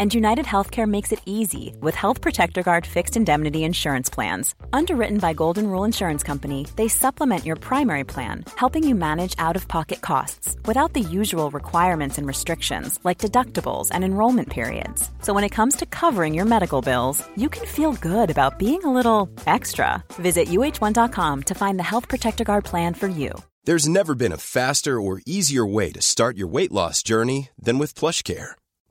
And United Healthcare makes it easy with Health Protector Guard fixed indemnity insurance plans. Underwritten by Golden Rule Insurance Company, they supplement your primary plan, helping you manage out of pocket costs without the usual requirements and restrictions like deductibles and enrollment periods. So when it comes to covering your medical bills, you can feel good about being a little extra. Visit uh1.com to find the Health Protector Guard plan for you. There's never been a faster or easier way to start your weight loss journey than with PlushCare.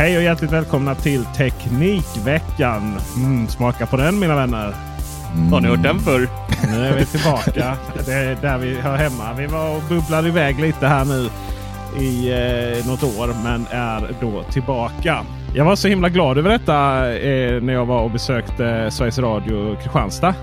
Hej och hjärtligt välkomna till Teknikveckan. Mm, smaka på den mina vänner. Har ni hört den förr? Nu är vi tillbaka. Det är där vi hör hemma. Vi var och bubblade iväg lite här nu i eh, något år men är då tillbaka. Jag var så himla glad över detta eh, när jag var och besökte Sveriges Radio Kristianstad.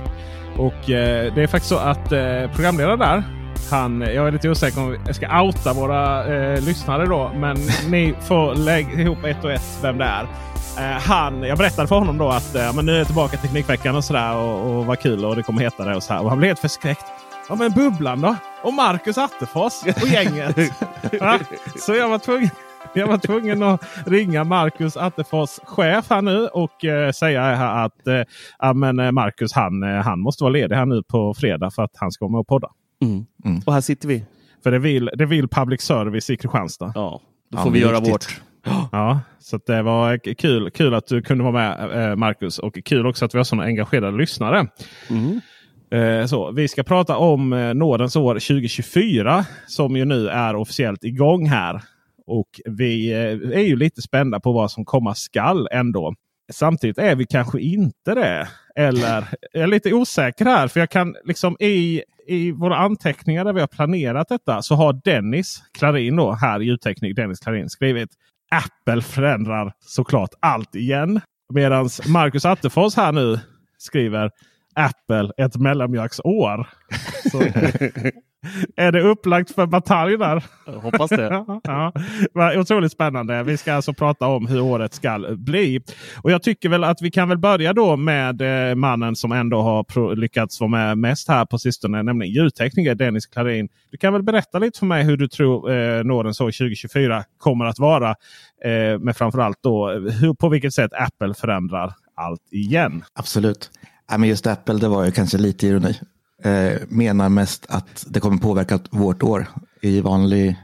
Och eh, det är faktiskt så att eh, programledaren där han, jag är lite osäker om jag ska outa våra eh, lyssnare då. Men ni får lägga ihop ett och ett vem det är. Eh, han, jag berättade för honom då att eh, men nu är jag tillbaka till Teknikveckan och sådär. Och, och vad kul och det kommer heta det och så här. Och han blev helt förskräckt. Ja men Bubblan då? Och Marcus Attefors och gänget. ja, så jag var tvungen. Jag var tvungen att ringa Marcus Attefors chef här nu och eh, säga här att eh, eh, Marcus han, eh, han måste vara ledig här nu på fredag för att han ska vara med och podda. Mm. Mm. Och här sitter vi. För det vill, det vill public service i Kristianstad. Ja, då får ja, vi göra riktigt. vårt. Ja, så det var kul, kul att du kunde vara med eh, Marcus. Och kul också att vi har sådana engagerade lyssnare. Mm. Eh, så, vi ska prata om eh, nådens år 2024 som ju nu är officiellt igång här. Och vi är ju lite spända på vad som komma skall ändå. Samtidigt är vi kanske inte det. Eller jag är lite osäker här. För jag kan liksom i, i våra anteckningar där vi har planerat detta så har Dennis Klarin då här ljudteknik Dennis Klarin skrivit Apple förändrar såklart allt igen. Medan Marcus Attefors här nu skriver Apple ett mellanmjölksår. Är det upplagt för batalj där? Jag hoppas det. ja. Otroligt spännande. Vi ska alltså prata om hur året ska bli. Och Jag tycker väl att vi kan väl börja då med eh, mannen som ändå har lyckats vara med mest här på sistone. Nämligen ljudtekniker Dennis Klarin. Du kan väl berätta lite för mig hur du tror eh, Nordens år 2024 kommer att vara. Eh, men framförallt då hur, på vilket sätt Apple förändrar allt igen. Absolut. Ja, men just Apple, det var ju kanske lite ironi eh, menar mest att det kommer påverka vårt år i vanlig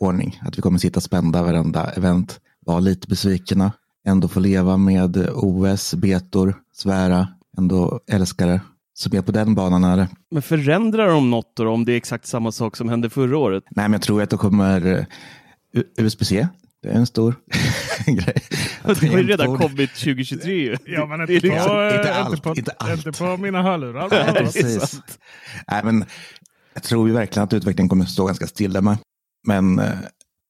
ordning. Att vi kommer sitta spända varenda event, vara lite besvikna, ändå få leva med OS, betor, svära, ändå älska det. Så mer på den banan är det. Men förändrar de något då, om det är exakt samma sak som hände förra året? Nej, men jag tror att de kommer eh, USB-C det är en stor grej. Det har ju redan kommit 2023 Ja, men inte, på, liksom, inte, allt, inte, på, inte, allt. inte på mina hörlurar. Nej, precis. Nej, men jag tror ju verkligen att utvecklingen kommer stå ganska stilla. Med. Men eh,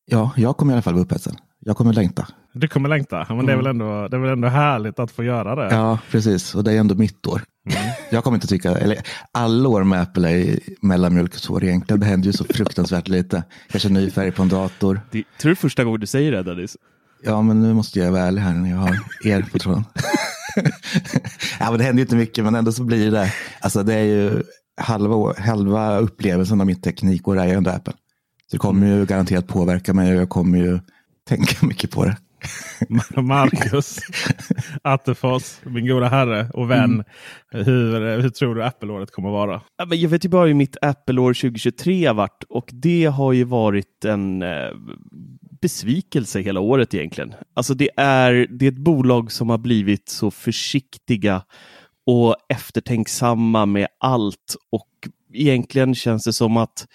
ja, jag kommer i alla fall vara upphetsad. Jag kommer längta. Du kommer längta? Men det, är väl mm. ändå, det är väl ändå härligt att få göra det? Ja, precis. Och det är ändå mitt år. Mm. Jag kommer inte tycka, eller alla år med Apple är mellanmjölksår egentligen. Det händer ju så fruktansvärt lite. Kanske ny färg på en dator. Det, tror du första gången du säger det Dennis? Ja, men nu måste jag vara ärlig här när jag har er på tråden. ja, men det händer ju inte mycket, men ändå så blir det. Alltså det är ju halva, halva upplevelsen av mitt teknikår är ju ändå Apple. Så det kommer ju garanterat påverka mig och jag kommer ju tänka mycket på det. Marcus Attefors, min goda herre och vän. Mm. Hur, hur tror du Apple-året kommer att vara? Jag vet ju bara hur mitt Apple-år 2023 har varit och det har ju varit en eh, besvikelse hela året egentligen. Alltså det är, det är ett bolag som har blivit så försiktiga och eftertänksamma med allt och egentligen känns det som att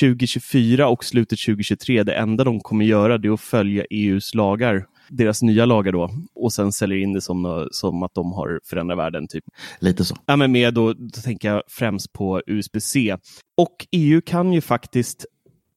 2024 och slutet 2023, det enda de kommer göra det är att följa EUs lagar deras nya lagar då och sen säljer in det som, som att de har förändrat världen. Typ. Lite så. Ja, men med då, då tänker jag främst på USB-C. Och EU kan ju faktiskt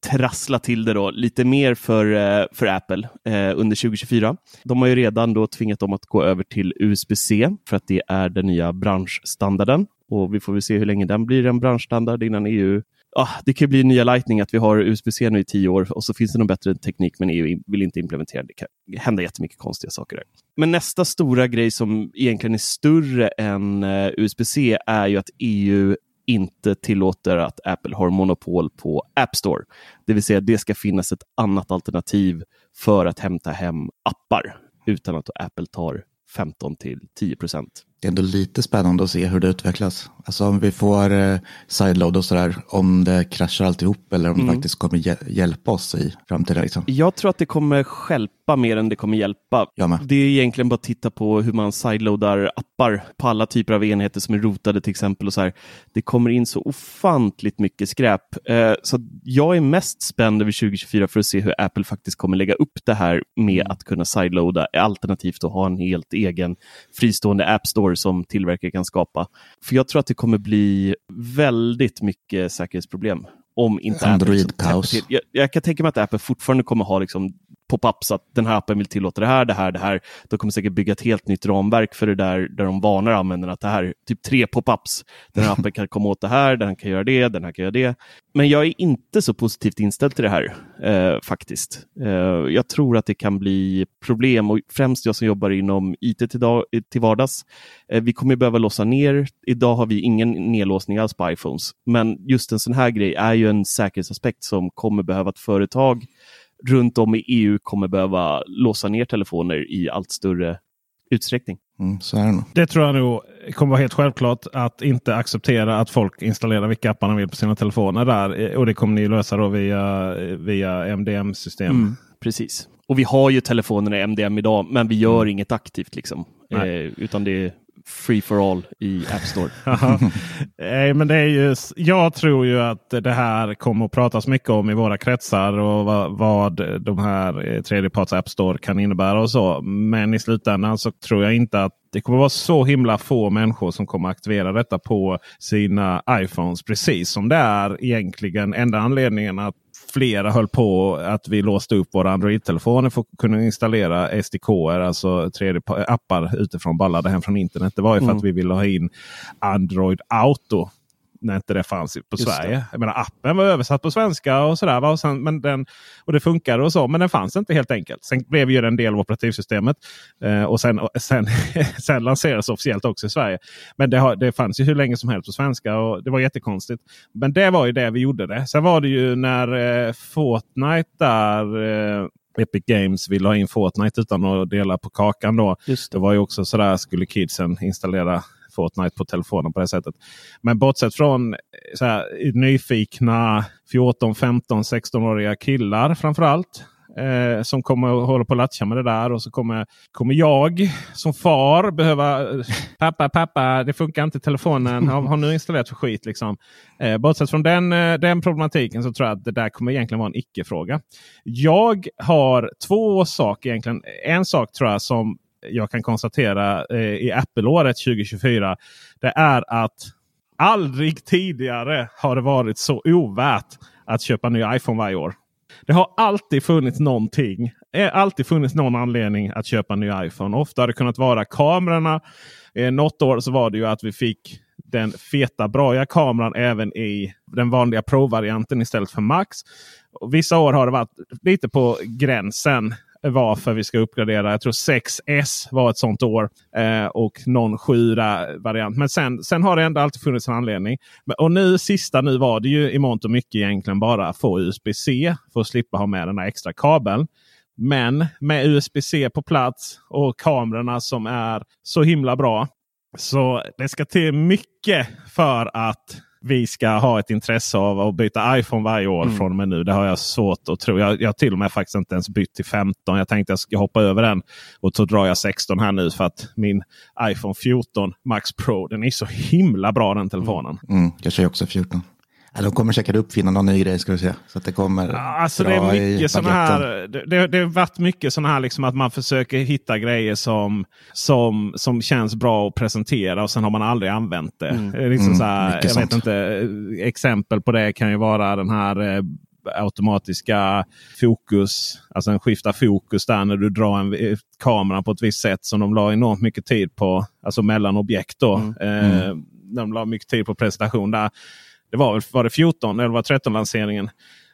trassla till det då lite mer för, eh, för Apple eh, under 2024. De har ju redan då tvingat dem att gå över till USB-C för att det är den nya branschstandarden och vi får väl se hur länge den blir en branschstandard innan EU ah, det kan bli nya Lightning att vi har USB-C nu i tio år och så finns det någon bättre teknik men EU vill inte implementera det. Det kan hända jättemycket konstiga saker där. Men nästa stora grej som egentligen är större än eh, USB-C är ju att EU inte tillåter att Apple har monopol på App Store. Det vill säga det ska finnas ett annat alternativ för att hämta hem appar utan att Apple tar 15 till 10 procent det är ändå lite spännande att se hur det utvecklas. Alltså om vi får eh, sideload och sådär, om det kraschar alltihop eller om mm. det faktiskt kommer hjälpa oss i framtiden. Liksom. Jag tror att det kommer skälpa mer än det kommer hjälpa. Det är egentligen bara att titta på hur man sideloadar appar på alla typer av enheter som är rotade till exempel. Och så här. Det kommer in så ofantligt mycket skräp. Eh, så jag är mest spänd över 2024 för att se hur Apple faktiskt kommer lägga upp det här med att kunna sideloada alternativt att ha en helt egen fristående App Store sensor som tillverkare kan skapa. För jag tror att det kommer bli väldigt mycket säkerhetsproblem. Om inte Android-kaos. Jag, jag, kan tänka mig att Apple fortfarande kommer ha liksom pop-ups att den här appen vill tillåta det här, det här, det här. De kommer säkert bygga ett helt nytt ramverk för det där, där de varnar användarna att det här, typ tre pop-ups. Den här appen kan komma åt det här, den här kan göra det, den här kan göra det. Men jag är inte så positivt inställd till det här eh, faktiskt. Eh, jag tror att det kan bli problem och främst jag som jobbar inom IT till, dag, till vardags. Eh, vi kommer behöva låsa ner. Idag har vi ingen nedlåsning alls på iPhones, men just en sån här grej är ju en säkerhetsaspekt som kommer behöva ett företag runt om i EU kommer behöva låsa ner telefoner i allt större utsträckning. Mm, så är det, det tror jag nog kommer vara helt självklart att inte acceptera att folk installerar vilka appar de vill på sina telefoner där. Och det kommer ni lösa då via, via MDM-system. Mm, precis. Och vi har ju telefonerna i MDM idag, men vi gör mm. inget aktivt. liksom. Eh, utan det free for all i App Store. Nej, eh, men det är ju, jag tror ju att det här kommer att pratas mycket om i våra kretsar och vad, vad de här eh, tredjeparts App Store kan innebära och så. Men i slutändan så tror jag inte att det kommer vara så himla få människor som kommer aktivera detta på sina iPhones. Precis som det är egentligen enda anledningen att flera höll på att vi låste upp våra Android-telefoner för att kunna installera SDK, alltså 3D-appar utifrån ballade hem från internet. Det var ju för mm. att vi ville ha in Android Auto när inte det fanns på Just Sverige. Det. Jag menar, appen var översatt på svenska och sådär. Och, sen, men den, och det funkade och så. Men den fanns inte helt enkelt. Sen blev ju den del av operativsystemet. Eh, och sen, och sen, sen lanserades officiellt också i Sverige. Men det, har, det fanns ju hur länge som helst på svenska och det var jättekonstigt. Men det var ju det vi gjorde det. Sen var det ju när eh, Fortnite där eh, Epic Games ville ha in Fortnite utan att dela på kakan. Då. Just det. det var ju också sådär skulle kidsen installera Fortnite på telefonen på det sättet. Men bortsett från eh, så här, nyfikna 14, 15, 16-åriga killar framförallt. Eh, som kommer att hålla på att latcha med det där. Och så kommer, kommer jag som far behöva eh, pappa, pappa, det funkar inte telefonen. Har, har nu installerat för skit. Liksom. Eh, bortsett från den, eh, den problematiken så tror jag att det där kommer egentligen vara en icke-fråga. Jag har två saker egentligen. En sak tror jag som jag kan konstatera eh, i Apple-året 2024. Det är att aldrig tidigare har det varit så ovärt att köpa en ny iPhone varje år. Det har alltid funnits någonting. Eh, alltid funnits någon anledning att köpa en ny iPhone. Ofta har det kunnat vara kamerorna. Eh, något år så var det ju att vi fick den feta braiga kameran även i den vanliga Pro-varianten istället för Max. Vissa år har det varit lite på gränsen varför vi ska uppgradera. Jag tror 6S var ett sånt år. Eh, och någon 7 variant. Men sen, sen har det ändå alltid funnits en anledning. Och nu sista nu var det ju i mångt och mycket egentligen bara få USB-C. För att slippa ha med den här extra kabeln. Men med USB-C på plats och kamerorna som är så himla bra. Så det ska till mycket för att vi ska ha ett intresse av att byta iPhone varje år mm. från och med nu. Det har jag svårt att tro. Jag, har till och med faktiskt inte ens bytt till 15. Jag tänkte att jag ska hoppa över den. Och så drar jag 16 här nu för att min iPhone 14 Max Pro den är så himla bra den telefonen. Mm. Mm. Jag kör också 14. De kommer säkert uppfinna någon ny grej ska du se. Så att det kommer alltså det är mycket såna här. Det, det, det har varit mycket sådana här liksom att man försöker hitta grejer som, som, som känns bra att presentera och sen har man aldrig använt det. Mm. Liksom mm, så här, jag sånt. vet inte, exempel på det kan ju vara den här eh, automatiska fokus. Alltså en skifta fokus där när du drar en eh, kamera på ett visst sätt som de la enormt mycket tid på. Alltså mellan objekt då. Mm. Eh, mm. de la mycket tid på presentation där det var, var det 14 eller var 13 lanseringen.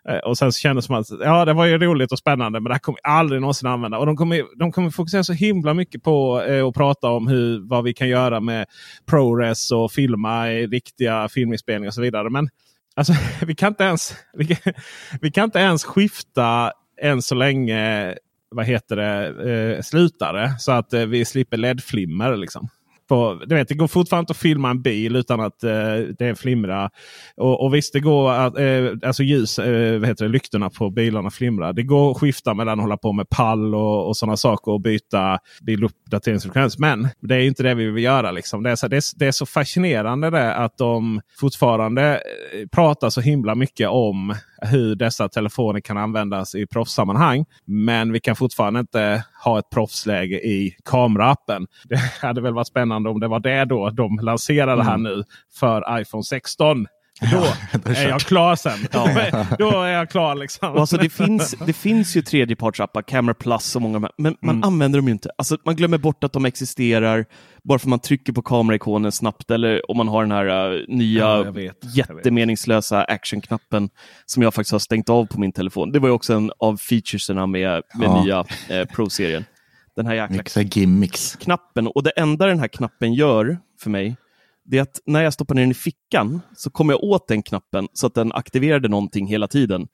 Eh, och sen så kändes det som att ja, det var ju roligt och spännande men det här kommer vi aldrig någonsin använda. Och de kommer, de kommer fokusera så himla mycket på eh, att prata om hur, vad vi kan göra med ProRes och filma i riktiga filminspelningar och så vidare. Men alltså, vi, kan inte ens, vi, kan, vi kan inte ens skifta än så länge vad heter det, eh, slutare så att eh, vi slipper LED-flimmer. Liksom på, du vet, det går fortfarande inte att filma en bil utan att eh, det flimrar. Och, och visst, det går att eh, alltså ljus, eh, vad heter det, lyktorna på bilarna flimrar. Det går att skifta mellan att hålla på med pall och, och sådana saker och byta biluppdateringsfrekvens. Men det är inte det vi vill göra. Liksom. Det, är så, det, är, det är så fascinerande det att de fortfarande eh, pratar så himla mycket om hur dessa telefoner kan användas i proffssammanhang. Men vi kan fortfarande inte ha ett proffsläge i kameraappen. Det hade väl varit spännande om det var det då de lanserade mm. här nu för iPhone 16. Då är jag klar sen. Ja. Då är jag klar. Liksom. alltså, det, finns, det finns ju tredjepartsappar, Camera Plus och många de här, men man mm. använder dem ju inte. Alltså, man glömmer bort att de existerar bara för man trycker på kameraikonen snabbt eller om man har den här uh, nya ja, vet, jättemeningslösa actionknappen som jag faktiskt har stängt av på min telefon. Det var ju också en av featuresarna med, med ja. nya eh, Pro-serien. Den här jäkla gimmicks. knappen. Och det enda den här knappen gör för mig det är att när jag stoppar ner den i fickan så kommer jag åt den knappen så att den aktiverade någonting hela tiden.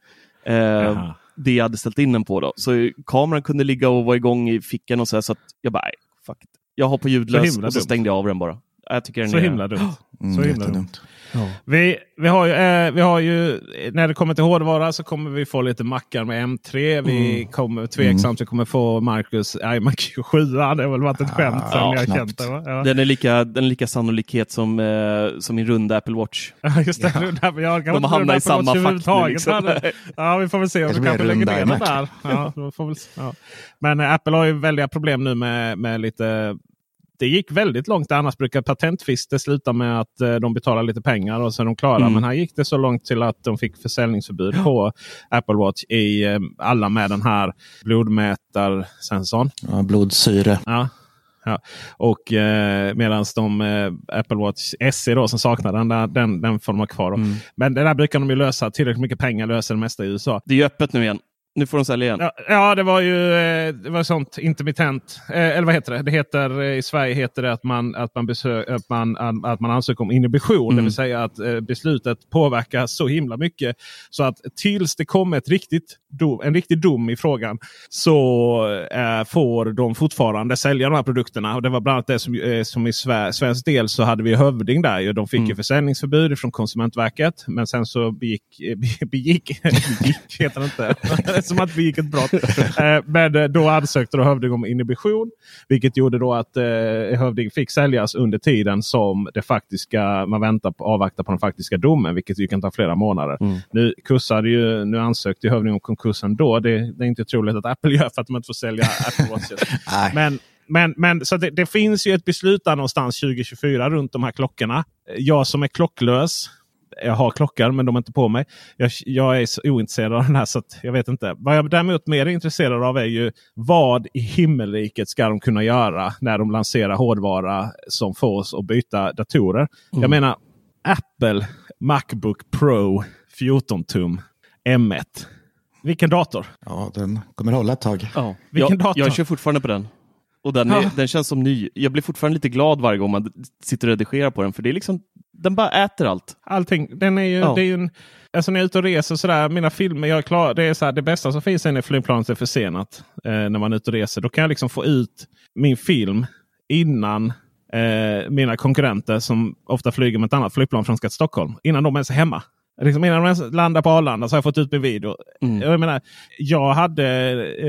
Eh, det jag hade ställt in den på. Då. Så kameran kunde ligga och vara igång i fickan och så, här, så att jag bara, fuck it. Jag har på ljudlös och så stängde jag av den bara. Jag tycker den så är... himla dumt. Mm, så himla dumt. Ja. Vi, vi, har ju, eh, vi har ju, när det kommer till hårdvara så kommer vi få lite mackar med M3. Vi mm. kommer tveksamt mm. vi kommer få Marcus iMac 27. Det har väl varit ett skämt ja, ni har känt det. Ja. Den, är lika, den är lika sannolikhet som, eh, som min runda Apple Watch. Just det. Ja. Jag De hamnar i samma fack liksom. Ja, vi får väl se om vi kanske lägger ner den där. Ja, får väl, ja. Men eh, Apple har ju väldiga problem nu med, med lite det gick väldigt långt. Annars brukar patenttvister sluta med att eh, de betalar lite pengar och så är de klara. Mm. Men här gick det så långt till att de fick försäljningsförbud ja. på Apple Watch i eh, alla med den här blodmätarsensorn. Ja, blodsyre. Ja. Ja. Och eh, medan de eh, Apple Watch SE då, som saknar den, där, den, den får de ha kvar. Mm. Men det där brukar de ju lösa. Tillräckligt mycket pengar löser det mesta i USA. Det är ju öppet nu igen. Nu får de sälja igen. Ja, ja, det var ju eh, det var sånt intermittent. Eh, eller vad heter det? Det heter eh, i Sverige heter det att man, att man, besök, att man, att man ansöker om inhibition. Mm. Det vill säga att beslutet påverkar så himla mycket. Så att tills det kommer ett riktigt dom, en riktig dom i frågan så äh, får de fortfarande sälja de här produkterna. Och Det var bland annat det som, äh, som i svensk del så hade vi Hövding där. Ju. De fick mm. ju försäljningsförbud från Konsumentverket. Men sen så begick, begick, begick heter det inte som att vi gick ett brott. Eh, men eh, då ansökte då Hövding om inhibition. Vilket gjorde då att eh, Hövding fick säljas under tiden som det faktiska, man väntar på, avvaktar på den faktiska domen. Vilket ju kan ta flera månader. Mm. Nu, kursade ju, nu ansökte Hövding om konkursen då. Det, det, är inte troligt att Apple gör för att de inte får sälja Apple Watches. men men, men så det, det, finns ju ett beslut där någonstans 2024 runt de här klockorna. Jag som är klocklös jag har klockor men de är inte på mig. Jag, jag är så ointresserad av den här så jag vet inte. Vad jag däremot mer är intresserad av är ju vad i himmelriket ska de kunna göra när de lanserar hårdvara som får oss att byta datorer. Mm. Jag menar Apple Macbook Pro 14 tum M1. Vilken dator? Ja, den kommer hålla ett tag. Ja. Vilken jag, dator? jag kör fortfarande på den. Och den, är, Ja. den känns som ny. Jag blir fortfarande lite glad varje gång man sitter och redigerar på den. För det är liksom, den bara äter allt. Allting. Den är ju, Ja. det är ju en, alltså när jag är ute och reser sådär. Mina filmer, jag är klar, det är så här, det bästa som finns är när flygplanet är försenat. Eh, när man är ute och reser. Då kan jag liksom få ut min film innan eh, mina konkurrenter som ofta flyger med ett annat flygplan från Stockholm. Innan de ens är hemma. Liksom innan de ens landar på Arlanda så har jag fått ut min video. Mm. Jag menar, jag hade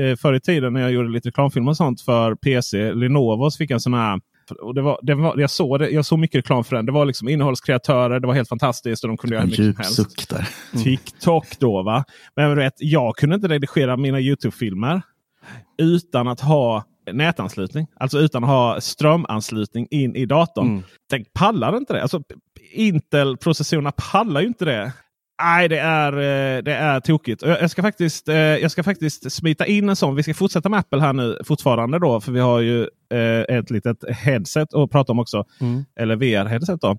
eh, förr i tiden när jag gjorde lite reklamfilm och sånt för PC, Lenovo, så fick jag en sån här och det var, det var, jag, såg det, jag såg mycket reklam för den. Det var liksom innehållskreatörer. Det var helt fantastiskt och de kunde göra mycket som helst. där. TikTok då va. Men vet, jag kunde inte redigera mina Youtube-filmer utan att ha nätanslutning. Alltså utan att ha strömanslutning in i datorn. Mm. Tänk, pallar inte det? Alltså, Intel-processorerna pallar ju inte det. Nej, det är, eh, det är tokigt. Jag ska, faktiskt, eh, jag ska faktiskt smita in en sån. Vi ska fortsätta med Apple här nu fortfarande. då För vi har ju eh, ett litet headset att prata om också. Mm. Eller VR-headset. då.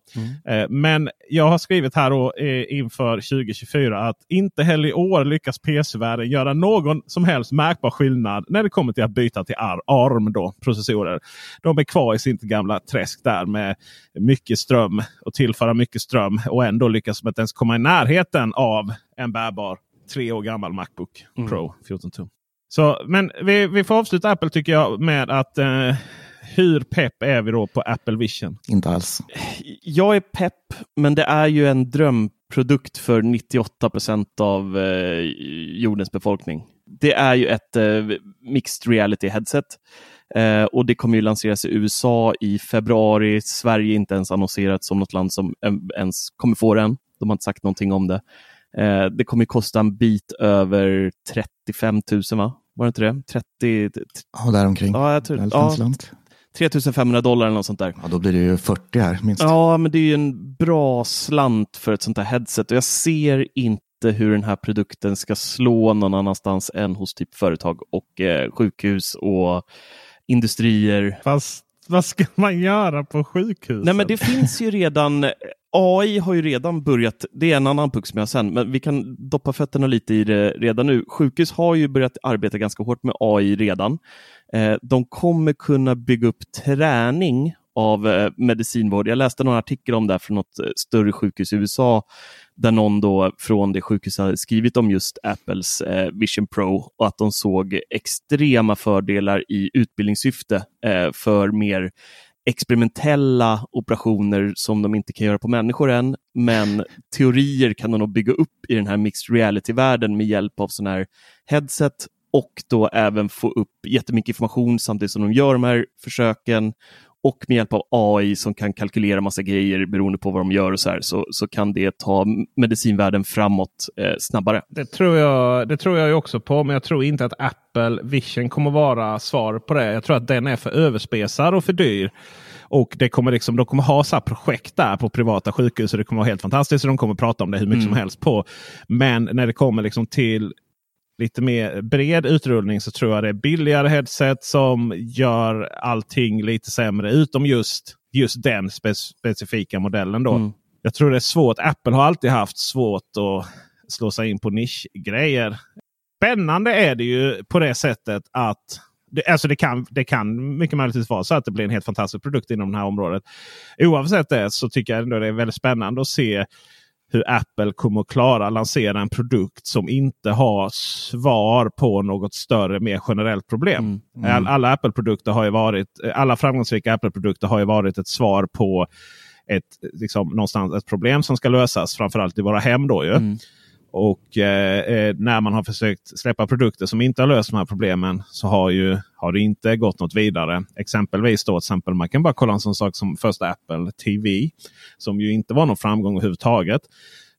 Eh, Men jag har skrivit här då, eh, inför 2024 att inte heller i år lyckas PC-världen göra någon som helst märkbar skillnad när det kommer till att byta till AR- ARM då, processorer. De är kvar i sitt gamla träsk där med mycket ström och tillföra mycket ström och ändå lyckas de inte ens komma i närheten av en bärbar tre år gammal Macbook Mm. Pro 14 tum. Så, men vi, vi får avsluta Apple tycker jag med att eh, hur pepp är vi då på Apple Vision? Inte alls. Jag är pepp, men det är ju en drömprodukt för 98 procent av eh, jordens befolkning. Det är ju ett eh, mixed reality headset eh, och det kommer ju lanseras i USA i februari. Sverige är inte ens annonserat som något land som ens kommer få den. De har inte sagt någonting om det. Eh, det kommer kosta en bit över 35 000 va? Var det inte det? 30, Ja, däromkring. ja, jag tror, ja, slant. 3500 dollar eller något sånt där. Ja, då blir det ju 40 här minst. Ja, men det är ju en bra slant för ett sånt här headset och jag ser inte hur den här produkten ska slå någon annanstans än hos typ företag och eh, sjukhus och industrier. Fast vad ska man göra på sjukhuset? Nej, men det finns ju redan. AI har ju redan börjat. Det är en annan puck som jag har sen, men vi kan doppa fötterna lite i det redan nu. Sjukhus har ju börjat arbeta ganska hårt med AI redan. Eh, de kommer kunna bygga upp träning av eh, medicinvård. Jag läste någon artikel om det här från något eh, större sjukhus i USA där någon då från det sjukhuset hade skrivit om just Apples eh, Vision Pro och att de såg extrema fördelar i utbildningssyfte eh, för mer experimentella operationer som de inte kan göra på människor än. Men teorier kan de nog bygga upp i den här mixed reality-världen med hjälp av sådana här headset och då även få upp jättemycket information samtidigt som de gör de här försöken och med hjälp av AI som kan kalkylera massa grejer beroende på vad de gör och så här, så, så kan det ta medicinvärlden framåt eh, snabbare. Det tror, jag, det tror jag också på, men jag tror inte att Apple Vision kommer vara svar på det. Jag tror att den är för överspesad och för dyr. Och det kommer liksom, de kommer ha så projekt där på privata sjukhus och det kommer vara helt fantastiskt. Och de kommer prata om det hur mycket Mm. som helst på. Men när det kommer liksom till lite mer bred utrullning så tror jag det är billigare headset som gör allting lite sämre. Utom just, just den spe- specifika modellen. då. Mm. Jag tror det är svårt. Apple har alltid haft svårt att slå sig in på nischgrejer. Spännande är det ju på det sättet att det, alltså det, kan, det kan mycket möjligtvis vara så att det blir en helt fantastisk produkt inom det här området. Oavsett det så tycker jag ändå det är väldigt spännande att se hur Apple kommer att klara att lansera en produkt som inte har svar på något större, mer generellt problem. Mm. All, alla Apple-produkter har ju varit, alla framgångsrika Apple-produkter har ju varit ett svar på ett, liksom, någonstans ett problem som ska lösas. Framförallt i våra hem. då ju. Mm. Och eh, eh, när man har försökt släppa produkter som inte har löst de här problemen så har, ju, har det inte gått något vidare. Exempelvis då, exempel, man kan bara kolla en sån sak som första Apple TV. Som ju inte var någon framgång överhuvudtaget.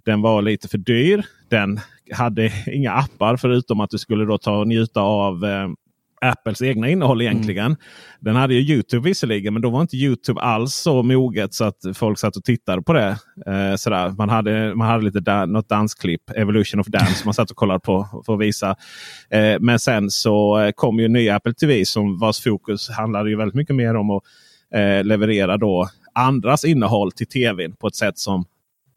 Den var lite för dyr. Den hade inga appar förutom att du skulle då ta och njuta av eh, Apples egna innehåll egentligen. Den hade ju Youtube visserligen, men då var inte Youtube alls så moget så att folk satt och tittade på det. Eh, sådär. Man hade, man hade lite da något dansklipp, Evolution of Dance, man satt och kollade på för att visa. Eh, men sen så kom ju ny Apple TV som vars fokus handlade ju väldigt mycket mer om att eh, leverera då andras innehåll till tvn på ett sätt som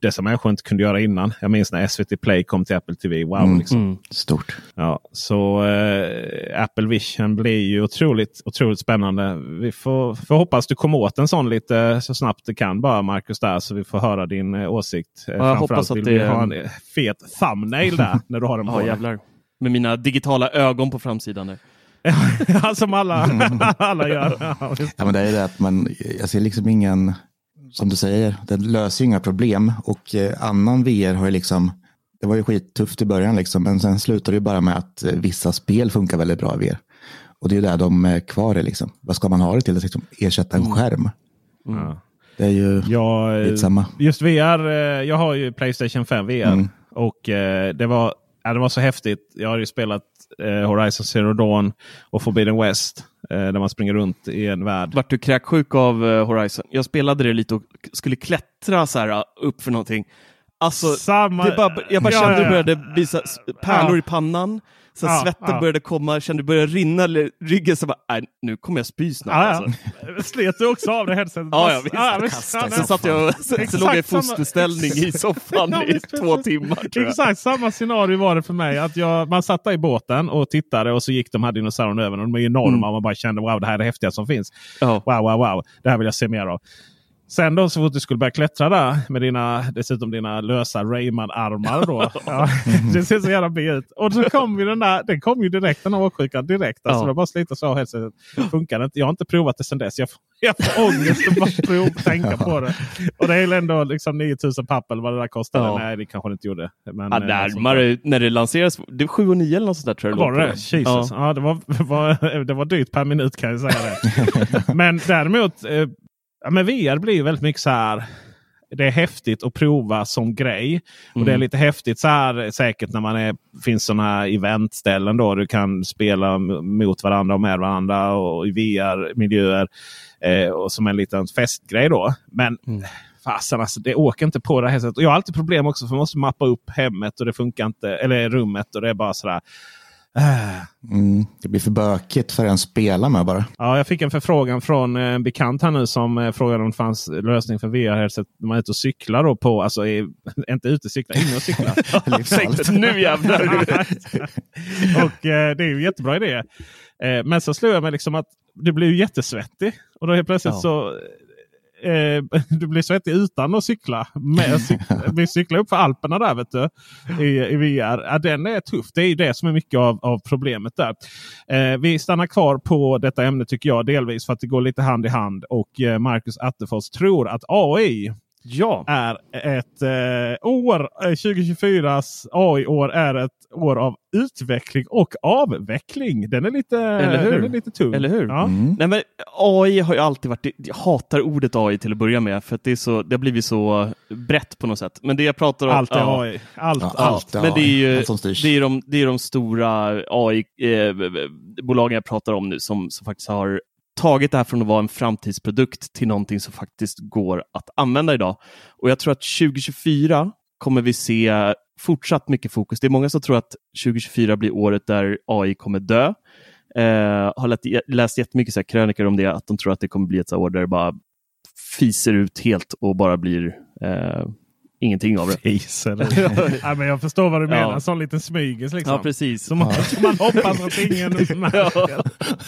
det som människor inte kunde göra innan. Jag minns när SVT Play kom till Apple TV. Wow! Mm. Liksom. Mm. Stort. Ja, så eh, Apple Vision blir ju otroligt, otroligt spännande. Vi får, får hoppas du kommer åt en sån lite så snabbt det kan bara Marcus där så vi får höra din eh, åsikt. Eh, jag hoppas att det- vi ha en fet thumbnail där när du har den på Ja. Med mina digitala ögon på framsidan. Där. Ja, som alla, alla gör. Ja. Ja, men det är det att man, jag ser liksom ingen, som du säger, den löser ju inga problem. Och eh, annan VR har ju liksom, det var ju skittufft i början liksom, men sen slutar det ju bara med att eh, vissa spel funkar väldigt bra i VR. Och det är ju där de är kvar i liksom. Vad ska man ha det till? Att liksom ersätta en skärm? Ja. Det är ju Jag, eh, samma. Just VR, eh, jag har ju Playstation 5 VR. Mm. Och eh, det var, ja, det var så häftigt. Jag har ju spelat eh, Horizon Zero Dawn och Forbidden West. Eh, där man springer runt i en värld. Vart du kräksjuk av eh, Horizon? Jag spelade det lite och skulle klättra så här uh, upp för någonting. Alltså, Samma, det bara, jag bara Ja, kände ja, det ja. började visa pärlor Ja. i pannan. Så Ja, svetten ja. började komma, kände det började rinna i ryggen. Så bara, nej, nu kommer jag spy snart. Ja, Alltså. ja. Slet du också av det headsetet? Ja, ja, visst. visst. Ja, Sen satt jag så Exakt låg jag i samma- fosterställning i soffan Ja, i visst, två timmar. Tror jag. Exakt samma scenario var det för mig. Att jag, man satt där i båten och tittade och så gick de här dinosaurierna över. Och de är enorma Mm. och man bara kände wow det här är det häftiga som finns. Ja. Wow, wow, wow. Det här vill jag se mer av. Sen då så fort du skulle börja klättra där med dina, dessutom dina lösa Rayman-armar. Då. Ja, det ser så jävla B ut. Och så kom ju den där, den kom ju direkt den här åksjukan direkt. Alltså, Ja. Det bara slita så av headsetet. Funkar inte. Jag har inte provat det sedan dess. Jag jag får ångest att bara prov, tänka på det. Och det är ändå liksom 9000 papp eller vad det där kostade. Ja. Nej det kanske det inte gjorde. Men, Ja, eh, närmare när det lanserades. Det var 7 och 9 eller något sånt där tror jag Var det det? Jesus. Ja. det, var, var, det var dyrt per minut kan jag säga det. men däremot, eh, ja, men VR blir ju väldigt mycket så här. Det är häftigt att prova som grej. Och det är Mm. lite häftigt så här säkert när man är, finns sådana här eventställen då du kan spela mot varandra och med varandra och i VR-miljöer. Eh, och som en liten festgrej då. Men Mm. fasen alltså, det åker inte på det här sättet. Och jag har alltid problem också för man måste mappa upp hemmet och det funkar inte. Eller rummet och det är bara sådär. Äh, Mm, det blir för bökigt för en spela med bara. Ja, jag fick en förfrågan från eh, en bekant här nu som eh, frågade om det fanns lösning för VR-headset när man är ute och cyklar. Då på, alltså i, inte ute och cyklar, inne och cyklar. Nu jävlar! och eh, det är ju en jättebra idé. Eh, men så slog jag mig liksom att du blir ju jättesvettig. Och då helt plötsligt Ja. så eh, du blir svettig utan att cykla. Med, cyk, vi cyklar upp för Alperna där vet du. I, i VR. Ja, den är tuff. Det är ju det som är mycket av, av problemet där. Eh, vi stannar kvar på detta ämne tycker jag delvis för att det går lite hand i hand. Och eh, Marcus Attefors tror att AI Ja, är ett eh, år, eh, 2024s AI-år är ett år av utveckling och avveckling. Den är lite, Eller hur? Den är lite tung. Eller hur? Ja. Mm. Nej, men AI har ju alltid varit, jag hatar ordet AI till att börja med för att det, är så, det har blivit så brett på något sätt. Men det jag pratar om... Allt är ja, AI. Allt, Ja, allt. allt Men det är ju, det är de, det är de stora AI-bolagen jag pratar om nu som, som faktiskt har tagit det här från att vara en framtidsprodukt till någonting som faktiskt går att använda idag. Och jag tror att 2024 kommer vi se fortsatt mycket fokus. Det är många som tror att 2024 blir året där AI kommer dö. Eh, har läst, läst jättemycket så här krönikor om det, att de tror att det kommer bli ett så här år där det bara fiser ut helt och bara blir eh, ingenting av det. Ja, men jag förstår vad du menar. Ja. En sån liten smygis liksom. Ja, precis. Som man, som man hoppas att ingen märker.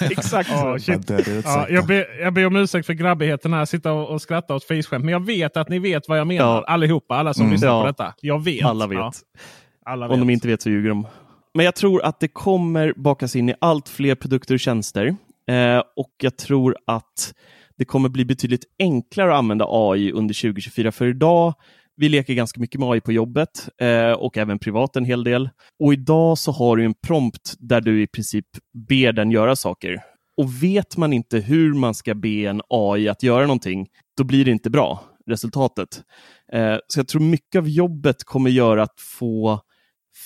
Ja, exakt så. Ja, shit. Ja, det det Ja, jag, ber, jag ber om ursäkt för grabbigheten här. Sitta och, och skratta åt fisskämt. Men jag vet att ni vet vad jag menar. Ja. Allihopa, alla som Mm. lyssnar på Ja. detta. Jag vet. Alla vet. Ja, alla vet. Om de inte vet så ljuger de. Men jag tror att det kommer bakas in i allt fler produkter och tjänster. Eh, och jag tror att det kommer bli betydligt enklare att använda AI under 2024. För idag, vi leker ganska mycket med AI på jobbet eh, och även privat en hel del. Och idag så har du en prompt där du i princip ber den göra saker. Och vet man inte hur man ska be en AI att göra någonting, då blir det inte bra, resultatet. Eh, så jag tror mycket av jobbet kommer göra att få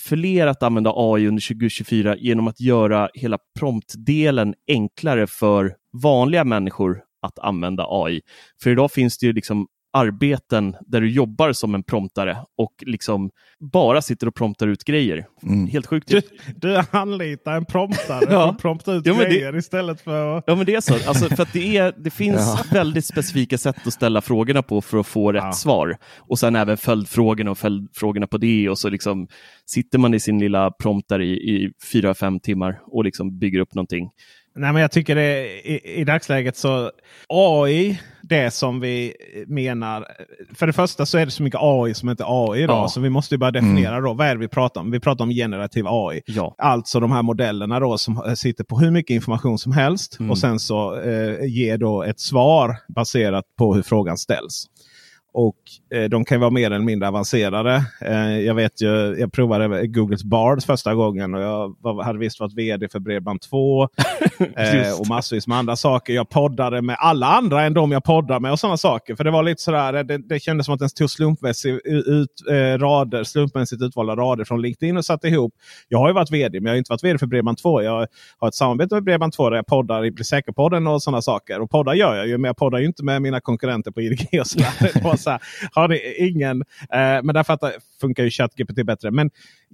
fler att använda AI under 2024 genom att göra hela promptdelen enklare för vanliga människor att använda AI. För idag finns det ju liksom arbeten där du jobbar som en promptare och liksom bara sitter och promptar ut grejer. Mm. Helt sjukt. Du, du anlitar en promptare Ja. för att prompta ut Ja, men det- grejer istället för att... Ja men det är så. Alltså, för att det, är, det finns väldigt specifika sätt att ställa frågorna på för att få rätt Ja. svar. Och sen även följdfrågorna och följdfrågorna på det och så liksom sitter man i sin lilla prompter i, i fyra, fem timmar och liksom bygger upp någonting. Nej, men jag tycker det i, i dagsläget så AI, det som vi menar. För det första så är det så mycket AI som inte AI idag. Ja. Så vi måste ju börja definiera då. Vad är det vi pratar om? Vi pratar om generativ AI. Ja. Alltså de här modellerna då som eh, sitter på hur mycket information som helst. Mm. Och sen så eh, ger då ett svar baserat på hur frågan ställs. Och eh, de kan vara mer eller mindre avancerade. Eh, jag vet ju, jag provade Googles Bard första gången och jag var, hade visst varit vd för Bredband2. eh, och massvis med andra saker. Jag poddade med alla andra än de jag poddar med och sådana saker. För det var lite sådär, det, det kändes som att den tog slumpmässigt, ut, rader, slumpmässigt utvalda rader från LinkedIn och satte ihop. Jag har ju varit vd, men jag har inte varit vd för Bredband2. Jag har ett samarbete med Bredband2 där jag poddar i Bli säker-podden och sådana saker. Och poddar gör jag ju, men jag poddar ju inte med mina konkurrenter på IDG och sådär. läsa. har ni ingen, eh, men därför att det funkar ju ChatGPT bättre. Men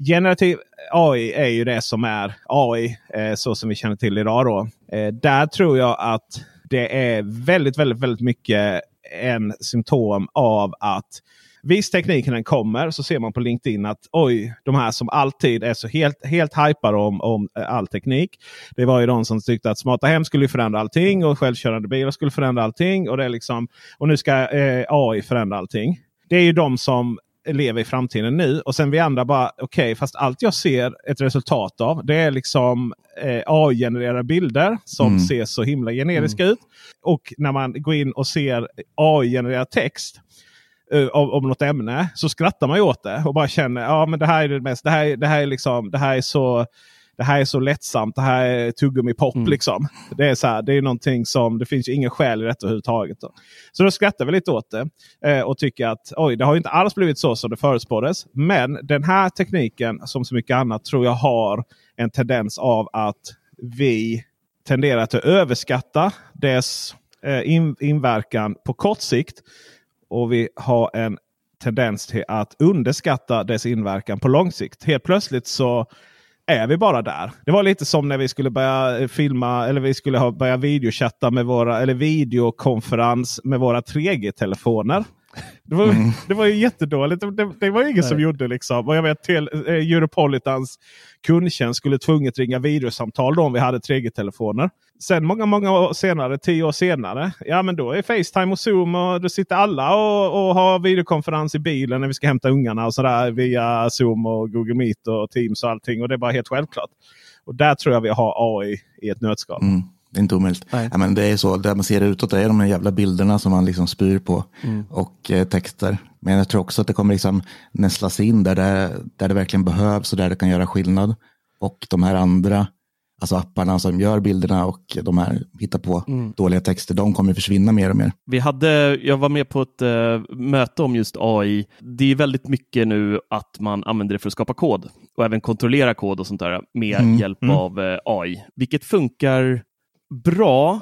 generativ AI är ju det som är AI eh, så som vi känner till idag. Då. Eh, där tror jag att det är väldigt, väldigt, väldigt mycket en symptom av att Visst tekniken den kommer så ser man på LinkedIn att oj, de här som alltid är så helt, helt hypar om, om eh, all teknik. Det var ju de som tyckte att smarta hem skulle förändra allting och självkörande bilar skulle förändra allting. Och, det är liksom, och nu ska eh, AI förändra allting. Det är ju de som lever i framtiden nu. Och sen vi andra bara okej, fast allt jag ser ett resultat av det är liksom eh, AI-genererade bilder som Mm. ser så himla generiska ut. Och när man går in och ser AI-genererad text eh, om, om något ämne så skrattar man ju åt det och bara känner ja men det här är det mest. Det här, det här är liksom det här är så det här är så lättsamt. Det här är tuggummi-pop. Mm. Liksom. Det är så här, det är någonting som det finns ju ingen skäl i detta överhuvudtaget. Då. Så då skrattar vi lite åt det eh, och tycker att oj, det har ju inte alls blivit så som det förutspåddes. Men den här tekniken som så mycket annat tror jag har en tendens av att vi tenderar att överskatta dess eh, in, inverkan på kort sikt. Och vi har en tendens till att underskatta dess inverkan på lång sikt. Helt plötsligt så är vi bara där. Det var lite som när vi skulle börja eh, filma eller vi skulle ha börja videochatta med våra eller videokonferens med våra 3G-telefoner. Det var, det var ju jättedåligt. Det, det, var ingen som gjorde liksom. Och jag vet till eh, Europolitans kundtjänst skulle tvunget ringa videosamtal då om vi hade 3G-telefoner. Sen många, många år senare, tio år senare, ja men då är Facetime och Zoom och då sitter alla och, och har videokonferens i bilen när vi ska hämta ungarna och sådär via Zoom och Google Meet och Teams och allting. Och det är bara helt självklart. Och där tror jag vi har AI i ett nötskal. Mm, det är inte omöjligt. Nej. Ja, men det är så, det man ser utåt det är de här jävla bilderna som man liksom spyr på och eh, texter. Men jag tror också att det kommer liksom nästlas in där det, där det verkligen behövs och där det kan göra skillnad. Och de här andra, alltså apparna som gör bilderna och de här hittar på dåliga texter, de kommer försvinna mer och mer. Vi hade, jag var med på ett eh, möte om just AI. Det är väldigt mycket nu att man använder det för att skapa kod och även kontrollera kod och sånt där med Mm. hjälp av eh, AI, vilket funkar bra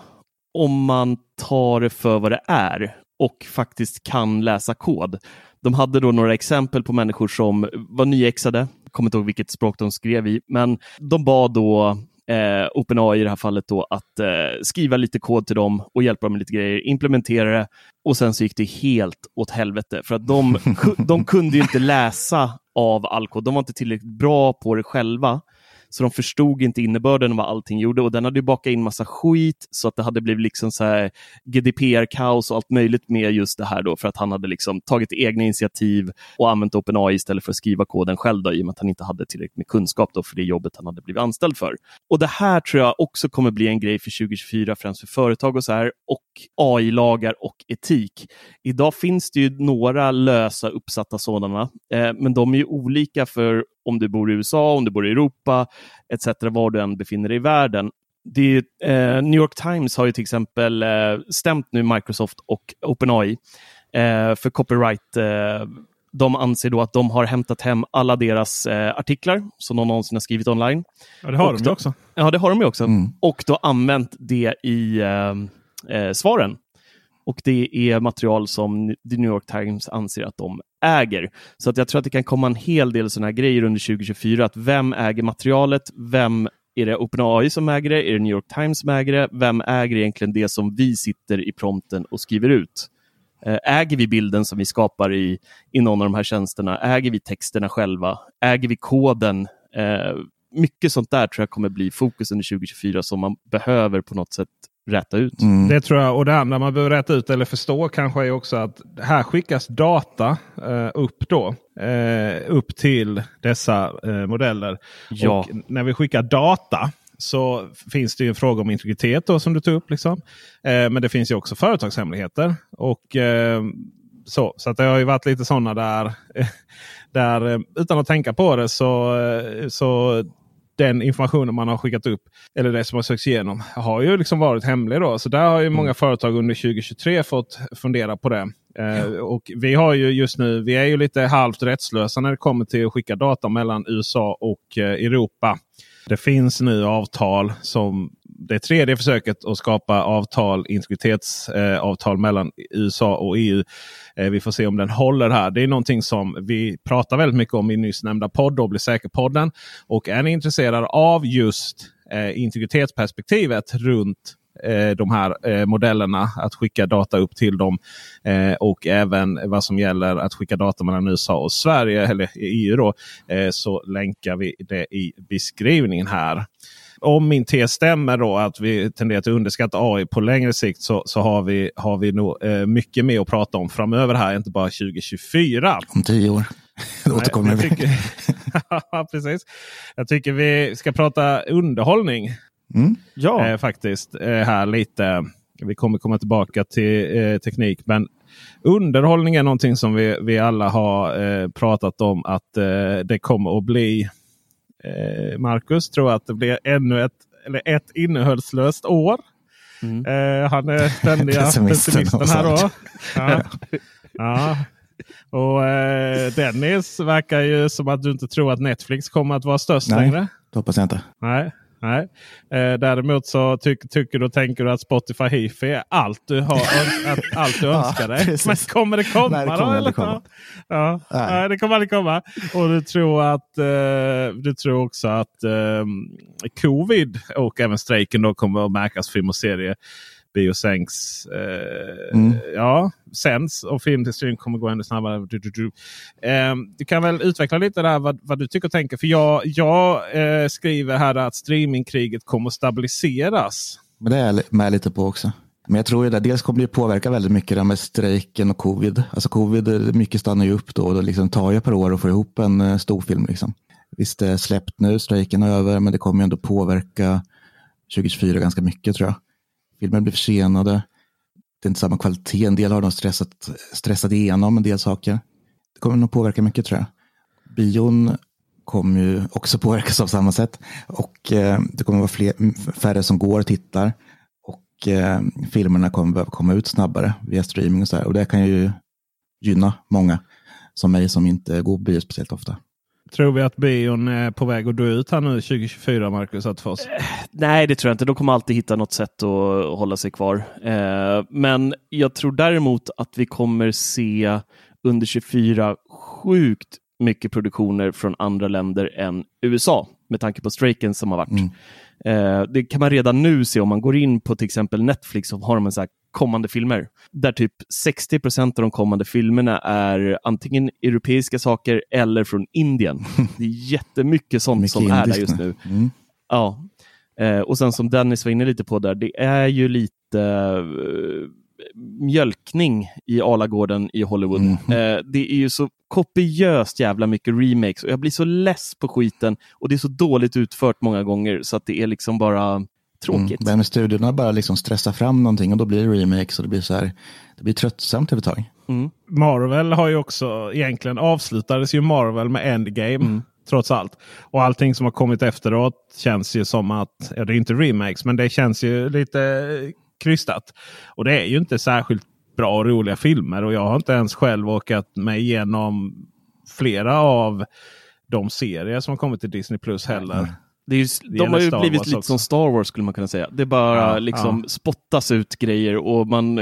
om man tar det för vad det är och faktiskt kan läsa kod. De hade då några exempel på människor som var nyexade, jag kommer inte ihåg vilket språk de skrev i, men de bad då eh, OpenAI i det här fallet då att eh, skriva lite kod till dem och hjälpa dem med lite grejer, implementera det och sen så gick det helt åt helvete för att de, de kunde ju inte läsa av all kod. De var inte tillräckligt bra på det själva. Så de förstod inte innebörden av vad allting gjorde och den hade ju bakat in massa skit så att det hade blivit liksom så här GDPR-kaos och allt möjligt med just det här då för att han hade liksom tagit egna initiativ och använt OpenAI istället för att skriva koden själv då, i och med att han inte hade tillräckligt med kunskap då för det jobbet han hade blivit anställd för. Och det här tror jag också kommer bli en grej för 2024, främst för företag och så här, och AI-lagar och etik. Idag finns det ju några lösa uppsatta sådana, eh, men de är ju olika för om du bor i USA, om du bor i Europa, etc. var du än befinner dig i världen. Det eh, New York Times har ju till exempel eh, stämt nu Microsoft och OpenAI eh, för copyright. Eh, de anser då att de har hämtat hem alla deras eh, artiklar som de någonsin har skrivit online. Ja, det har Och de ju också. Ja, det har de ju också. Mm. Och då använt det i eh, eh, svaren. Och det är material som The New York Times anser att de äger. Så att jag tror att det kan komma en hel del sådana här grejer under 2024. Att vem äger materialet? Vem är det OpenAI som äger det? Är det New York Times som äger det? Vem äger egentligen det som vi sitter i prompten och skriver ut? Eh, äger vi bilden som vi skapar i, i någon av de här tjänsterna? Äger vi texterna själva? Äger vi koden? Eh, mycket sånt där tror jag kommer bli fokus under 2024 som man behöver på något sätt räta ut. Mm. Det tror jag. Och det andra man behöver räta ut eller förstå kanske är också att här skickas data eh, upp då. Eh, upp till dessa eh, modeller. Ja. Och när vi skickar data så finns det ju en fråga om integritet då, som du tog upp. Liksom. Eh, men det finns ju också företagshemligheter. Och eh, så, så att det har ju varit lite sådana där, där eh, utan att tänka på det så, så den informationen man har skickat upp eller det som har sökts igenom har ju liksom varit hemlig. Då. Så där har ju mm. många företag under 2023 fått fundera på det. Eh, och vi har ju just nu, vi är ju lite halvt rättslösa när det kommer till att skicka data mellan USA och eh, Europa. Det finns nu avtal som det tredje försöket att skapa avtal, integritetsavtal eh, mellan USA och EU. Eh, vi får se om den håller här. Det är någonting som vi pratar väldigt mycket om i nyss nämnda podd, då blir säker-podden. Och är ni intresserade av just eh, integritetsperspektivet runt de här eh, modellerna. Att skicka data upp till dem. Eh, och även vad som gäller att skicka data mellan USA och Sverige eller EU. Då, eh, så länkar vi det i beskrivningen här om min tes stämmer då att vi tenderar att underskatta AI på längre sikt så, så har, vi, har vi nog eh, mycket mer att prata om framöver här. Inte bara 2024. Om tio år. Då återkommer vi. Tycker, precis. Jag tycker vi ska prata underhållning. Mm. Ja, eh, faktiskt. Eh, här lite. Vi kommer komma tillbaka till eh, teknik. Men underhållning är någonting som vi, vi alla har eh, pratat om att eh, det kommer att bli. Eh, Marcus tror att det blir ännu ett, eller ett innehållslöst år. Mm. han är ständiga pessimisten här då. Ja. ja. Och eh, Dennis verkar ju som att du inte tror att Netflix kommer att vara störst Nej, längre. Det hoppas jag inte. Nej. Nej. Eh, däremot så ty tycker du och tänker du att Spotify Hifi är allt du, har, allt du önskar dig. ja, Men kommer det komma Nej, det kommer? Eller? Komma. Ja. Nej. Nej. det kommer aldrig komma. Och du tror, att, eh, du tror också att eh, covid och även strejken då kommer att märkas film och serie biosänks. Eh, mm. Ja, sänds och filmindustrin kommer gå ännu snabbare. Du, du, du. Eh, du kan väl utveckla lite där vad, vad du tycker och tänker. För jag, jag eh, skriver här att streamingkriget kommer att stabiliseras. Men det är jag med lite på också. Men jag tror att dels kommer det påverka väldigt mycket det med strejken och covid. Alltså covid, mycket stannar ju upp då och det liksom tar ju ett par år att få ihop en uh, stor film. Liksom. Visst, det är släppt nu, strejken är över, men det kommer ju ändå påverka 2024 ganska mycket tror jag. Filmer blir försenade. Det är inte samma kvalitet. En del har de stressat, stressat igenom en del saker. Det kommer nog påverka mycket tror jag. Bion kommer ju också påverkas av samma sätt. Och eh, det kommer vara fler, färre som går och tittar. Och eh, filmerna kommer behöva komma ut snabbare via streaming och så här. Och det kan ju gynna många som mig som inte går bio speciellt ofta. Tror vi att bion är på väg att dö ut här nu 2024, Marcus Attefors? Eh, nej, det tror jag inte. De kommer alltid hitta något sätt att hålla sig kvar. Eh, men jag tror däremot att vi kommer se under 24 sjukt mycket produktioner från andra länder än USA med tanke på strejken som har varit. Mm. Eh, det kan man redan nu se om man går in på till exempel Netflix så har de en så kommande filmer. Där typ 60 procent av de kommande filmerna är antingen europeiska saker eller från Indien. Det är jättemycket sånt Mycket som är där just nu. Mm. Ja. Eh, och sen som Dennis var inne lite på där, det är ju lite uh, mjölkning i Alagården i Hollywood. Mm. Eh, det är ju så kopiöst jävla mycket remakes och jag blir så less på skiten och det är så dåligt utfört många gånger så att det är liksom bara tråkigt. Mm. Men studiorna bara liksom stressar fram någonting och då blir det remakes och det blir så här, det blir tröttsamt över tag. Mm. Marvel har ju också, egentligen avslutades ju Marvel med Endgame. Mm. Trots allt. Och allting som har kommit efteråt känns ju som att, ja det är inte remakes, men det känns ju lite krystat. Och det är ju inte särskilt bra och roliga filmer. Och jag har inte ens själv åkat mig igenom flera av de serier som har kommit till Disney Plus heller. Mm. Det är ju, de har ju blivit lite också. som Star Wars skulle man kunna säga. Det bara ja, liksom ja. spottas ut grejer och man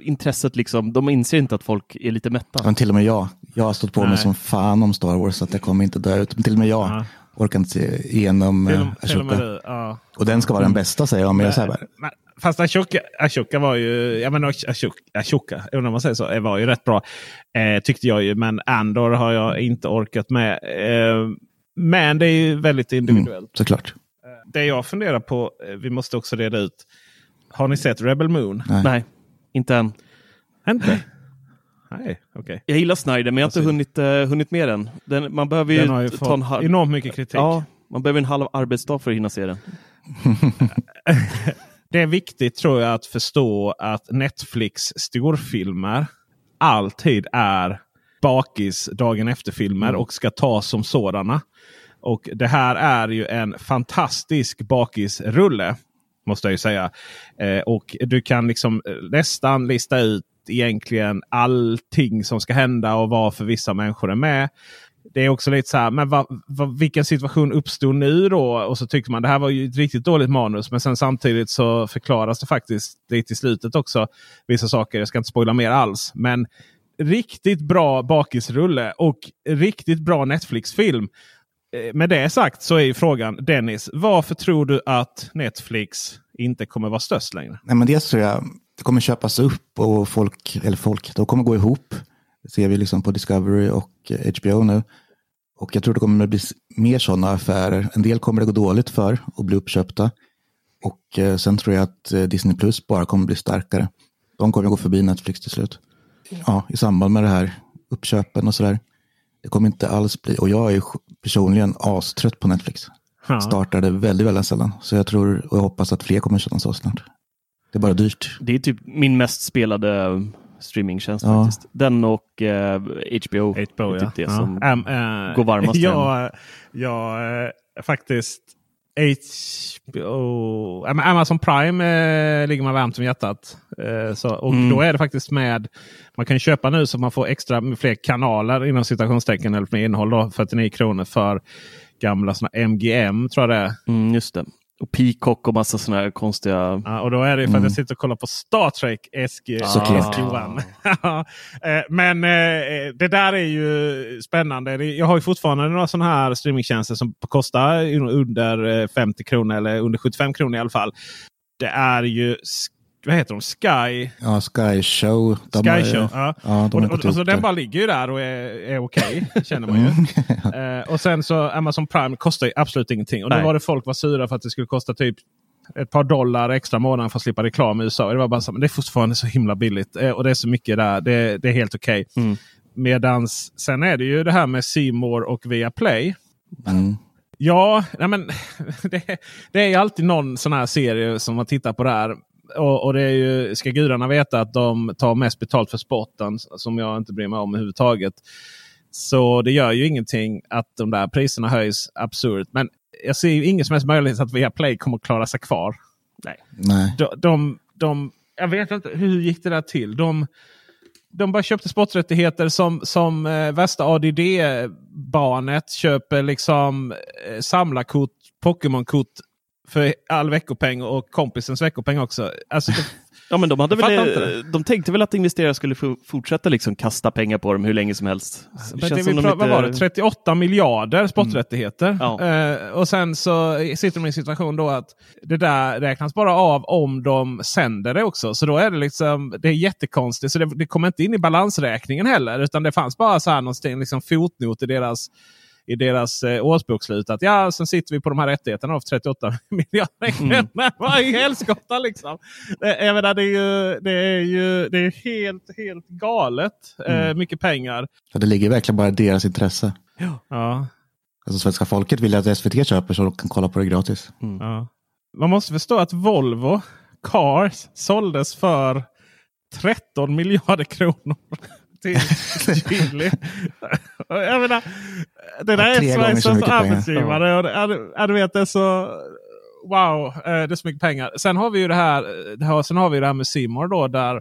intresset liksom, de inser inte att folk är lite mätta. Men till och med jag. Jag har stått på Nej. mig som fan om Star Wars så att jag kommer inte dö ut. Men till och med jag Ja. orkar inte se igenom Till, eh, och- till och Ashoka. du. Ja. Och den ska vara den bästa säger jag. Men jag säger bara, Men, fast Ashoka, Ashoka var ju, jag menar Ashoka, Ashoka undrar om man säger så, eh, var ju rätt bra. Eh, tyckte jag ju, men Andor har jag inte orkat med. Eh, men det är ju väldigt individuellt. mm, såklart. Det jag funderar på, eh, vi måste också reda ut. Har ni sett Rebel Moon? Nej. Nej, inte än. Inte? Nej, okej. Jag gillar Snyder, men jag har inte hunnit, uh, hunnit med den. den. Man behöver ju, Den har ju ta fått en halv... enormt mycket kritik. Ja, man behöver en halv arbetsdag för att hinna se den. Det är viktigt tror jag att förstå att Netflix storfilmer alltid är bakis dagen efter-filmer och ska tas som sådana. Och det här är ju en fantastisk bakisrulle. Måste jag ju säga. Eh, och du kan liksom eh, nästan lista ut egentligen allting som ska hända och varför vissa människor är med. Det är också lite så här, men vad, vad, vilken situation uppstod nu då? Och så tyckte man det här var ju ett riktigt dåligt manus. Men sen samtidigt så förklaras det faktiskt lite i slutet också. Vissa saker, jag ska inte spoila mer alls. Men riktigt bra bakisrulle och riktigt bra Netflix-film. Eh, med det sagt så är ju frågan Dennis, varför tror du att Netflix inte kommer vara störst längre? Nej, men dels tror jag det kommer köpas upp och folk, eller folk, de kommer gå ihop. Det ser vi liksom på Discovery och eh, HBO nu. Och jag tror det kommer bli mer sådana affärer. En del kommer det gå dåligt för och bli uppköpta. Och eh, sen tror jag att Disney Plus bara kommer bli starkare. De kommer gå förbi Netflix till slut. Ja, i samband med det här uppköpen och sådär. Det kommer inte alls bli, och jag är ju personligen astrött på Netflix. Ja. Startade väldigt, väldigt sällan. Så jag tror och jag hoppas att fler kommer känna så snart. Det är bara dyrt. Det är typ min mest spelade eh, streamingtjänst Ja. faktiskt. Den och eh, HBO. HBO är ja. typ det ja. som Äm, äh, går varmast jag, jag äh, faktiskt HBO, Amazon Prime äh, ligger man varmt om hjärtat. Äh, så, och Mm. då är det faktiskt med, man kan köpa nu så man får extra fler kanaler inom citationstecken eller med innehåll. Då, 49 kronor för gamla såna MGM tror jag det är. Mm, just det. Och Peacock och massa sådana här konstiga... Ja, och då är det för att jag sitter och kollar på Star Trek SG, Såklart. SG1. Eh, Men eh, det där är ju spännande. Jag har ju fortfarande några sådana här streamingtjänster som kostar under eh, 50 kronor eller under 75 kronor i alla fall. Det är ju vad heter de? Sky. Ja, Sky Show. De Sky ju- Show. Ja. Ja, Och, och, och, så den bara ligger ju där och är, är okej. känner man ju. Eh, och sen så Amazon Prime kostar ju absolut ingenting. Och Nej. var det folk var sura för att det skulle kosta typ ett par dollar extra månaden för att slippa reklam i USA. Det var bara så, men det är fortfarande så himla billigt. Eh, och det är så mycket där. Det, det är helt okej. Mm. Medans sen är det ju det här med More och Viaplay. Mm. Ja, nej men, det, det är ju alltid någon sån här serie som man tittar på där. Och, och det är ju, ska gudarna veta att de tar mest betalt för sporten som jag inte bryr mig om överhuvudtaget. Så det gör ju ingenting att de där priserna höjs absurt. Men jag ser ju ingen som helst möjlighet att Viaplay kommer att klara sig kvar. Nej. Nej. De, de, de, jag vet inte, hur gick det där till? De, de bara köpte sporträttigheter som, som eh, värsta ADD-barnet köper liksom eh, samlarkort, Pokémon-kort för all veckopeng och kompisens veckopeng också. Alltså, det, Ja, men de, hade väl, de tänkte väl att investerare skulle fortsätta liksom kasta pengar på dem hur länge som helst. Det men det vi som de pra- inte- Vad var det? 38 miljarder sporträttigheter. Ja. Eh, och sen så sitter de i en situation då att det där räknas bara av om de sänder det också. Så då är det liksom det är jättekonstigt. Så det, det kommer inte in i balansräkningen heller. Utan det fanns bara så här någonstans, liksom fotnot i deras i deras eh, årsbokslut att ja, sen sitter vi på de här rättigheterna av 38 miljarder Mm. Vad i helskotta liksom! Det, jag menar, det är ju, det är ju det är helt, helt galet eh, mycket pengar. Så det ligger verkligen bara i deras intresse. Ja. Alltså svenska folket vill att SVT köper så de kan kolla på det gratis. Ja. Man måste förstå att Volvo Cars såldes för 13 miljarder kronor. Till Chili. Jag menar, det där Ja, är Sveriges arbetsgivare. Och det, ja, ja, du vet, det är så... Wow, eh, det är så mycket pengar. Sen har vi ju det här, det här, sen har vi det här med Simor då. Där,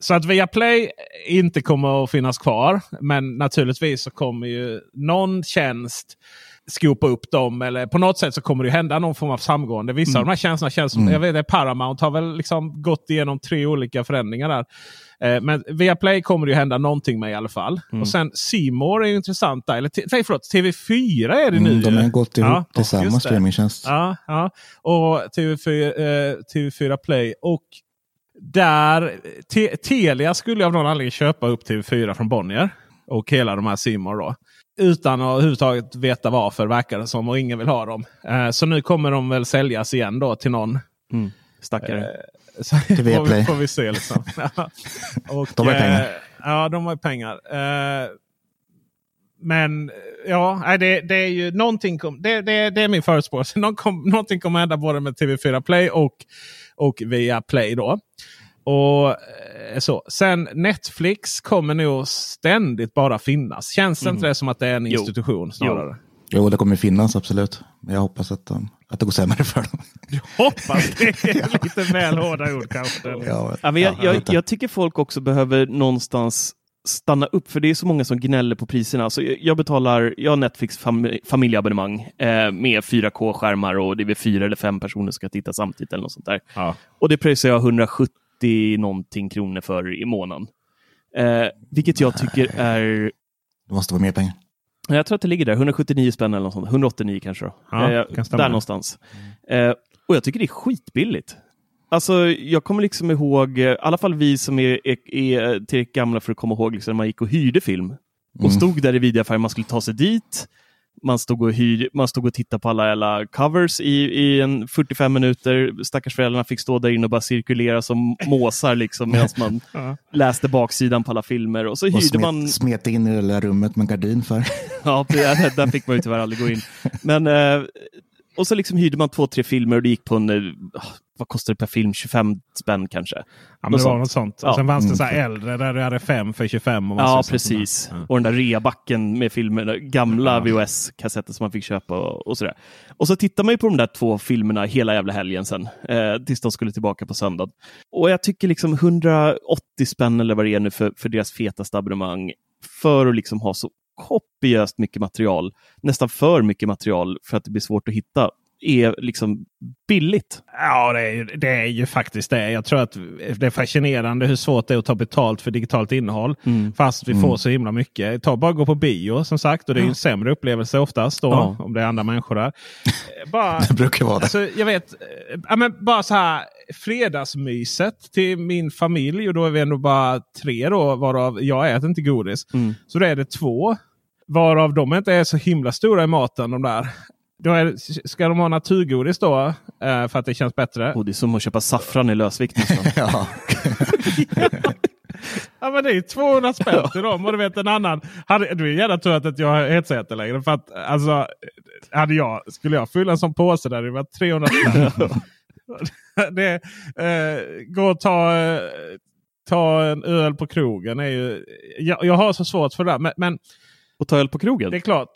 så att Viaplay inte kommer att finnas kvar. Men naturligtvis så kommer ju någon tjänst skopa upp dem. Eller på något sätt så kommer det hända någon form av samgående. Vissa av de här tjänsterna känns som, jag vet Paramount har väl liksom gått igenom tre olika förändringar där. Eh, Men via Play kommer det ju hända någonting med i alla fall. Och sen Simor är ju intressant där. Eller nej, förlåt, TV4 är det nu. Mm, de ju. har gått ihop Ja, till samma just det. streamingtjänst. Ja, ja. Och TV4, eh, TV4 Play. Och där te, Telia skulle av någon anledning köpa upp TV4 från Bonnier. Och hela de här Simor då. Utan att överhuvudtaget veta varför verkar det som. Och ingen vill ha dem. Eh, så nu kommer de väl säljas igen då till någon. Mm. Stackare. Så vi, Viaplay. får vi se liksom. Ja. och, De har pengar. eh, Ja, de har pengar. Eh, men ja, nej, det, det är ju någonting. Kom, det, det, det är min förutspåelse. Någon kom, någonting kommer hända både med TV4 Play och, och via Play då. Och eh, så. Sen Netflix kommer nog ständigt bara finnas. Känns inte det som att det är en Jo. institution snarare? Jo, det kommer finnas absolut. Men jag hoppas att, de, att det går sämre för dem. Hoppas det är lite väl hårda ord kanske. Ja, Ja, men jag, jag, jag tycker folk också behöver någonstans stanna upp, för det är så många som gnäller på priserna. Alltså, jag jag betalar, jag har Netflix fam familjeabonnemang eh, med 4K-skärmar och det är fyra eller fem personer som ska titta samtidigt eller något sånt där. Ja. Och det pröjsar jag 170 någonting kronor för i månaden. Eh, vilket jag tycker är Det måste vara mer pengar. Jag tror att det ligger där, 179 spänn eller något sånt. 189 kanske. Då. Ja, Eh, kan där någonstans. Eh, och jag tycker det är skitbilligt. Alltså, jag kommer liksom ihåg, eh, i alla fall vi som är, är, är tillräckligt gamla för att komma ihåg liksom, när man gick och hyrde film. Och Mm. stod där i videoaffären, man skulle ta sig dit. Man stod och, hyr, man stod och tittade på alla jävla covers i, i en 45 minuter. Stackars föräldrarna fick stå där inne och bara cirkulera som måsar liksom, medan man Ja. läste baksidan på alla filmer. Och så Och hyrde smet, man... smet in i det där rummet med gardin för. Ja, där där fick man ju tyvärr aldrig gå in. Men, eh, och så liksom hyrde man två, tre filmer och det gick på en, eh, vad kostar det per film? 25 spänn kanske? Ja, men Något det var något sånt. Ja. Och sen fanns det så Mm. här äldre där du hade fem för 25. Och Ja, precis. Ja. Och den där reabacken med filmer, gamla VHS-kassetter som man fick köpa och, och sådär. Och så tittar man ju på de där två filmerna hela jävla helgen sen, eh, tills de skulle tillbaka på söndag. Och jag tycker liksom 180 spänn eller vad det är nu för, för deras fetaste abonnemang, för att liksom ha så kopiöst mycket material, nästan för mycket material för att det blir svårt att hitta, är liksom billigt. Ja, det är, det är ju faktiskt det. Jag tror att det är fascinerande hur svårt det är att ta betalt för digitalt innehåll. Mm. Fast vi får så himla mycket. Ta bara gå på bio som sagt. Och det är ju en sämre upplevelse oftast då. Ja. Om det är andra människor där. Bara, Det brukar vara det. Alltså, jag vet, eh, ja, men bara så här fredagsmyset till min familj. Och då är vi ändå bara tre då. Varav jag äter inte godis. Mm. Så då är det två. Varav de inte är så himla stora i maten de där. Då är, ska de ha naturgodis då? eh, för att det känns bättre. Och det är som att köpa saffran i lösvikt nästan. Ja. Ja men det är 200 spänn till dem. Och du vet en annan. Hade, du är gärna tur att inte jag har hetsäter längre. För att alltså, hade jag, skulle jag fylla en sån påse där det var 300 spänn. det, eh, gå och ta, eh, ta en öl på krogen. Är ju, jag, jag har så svårt för det där. Men, men Och ta öl på krogen. det är klart.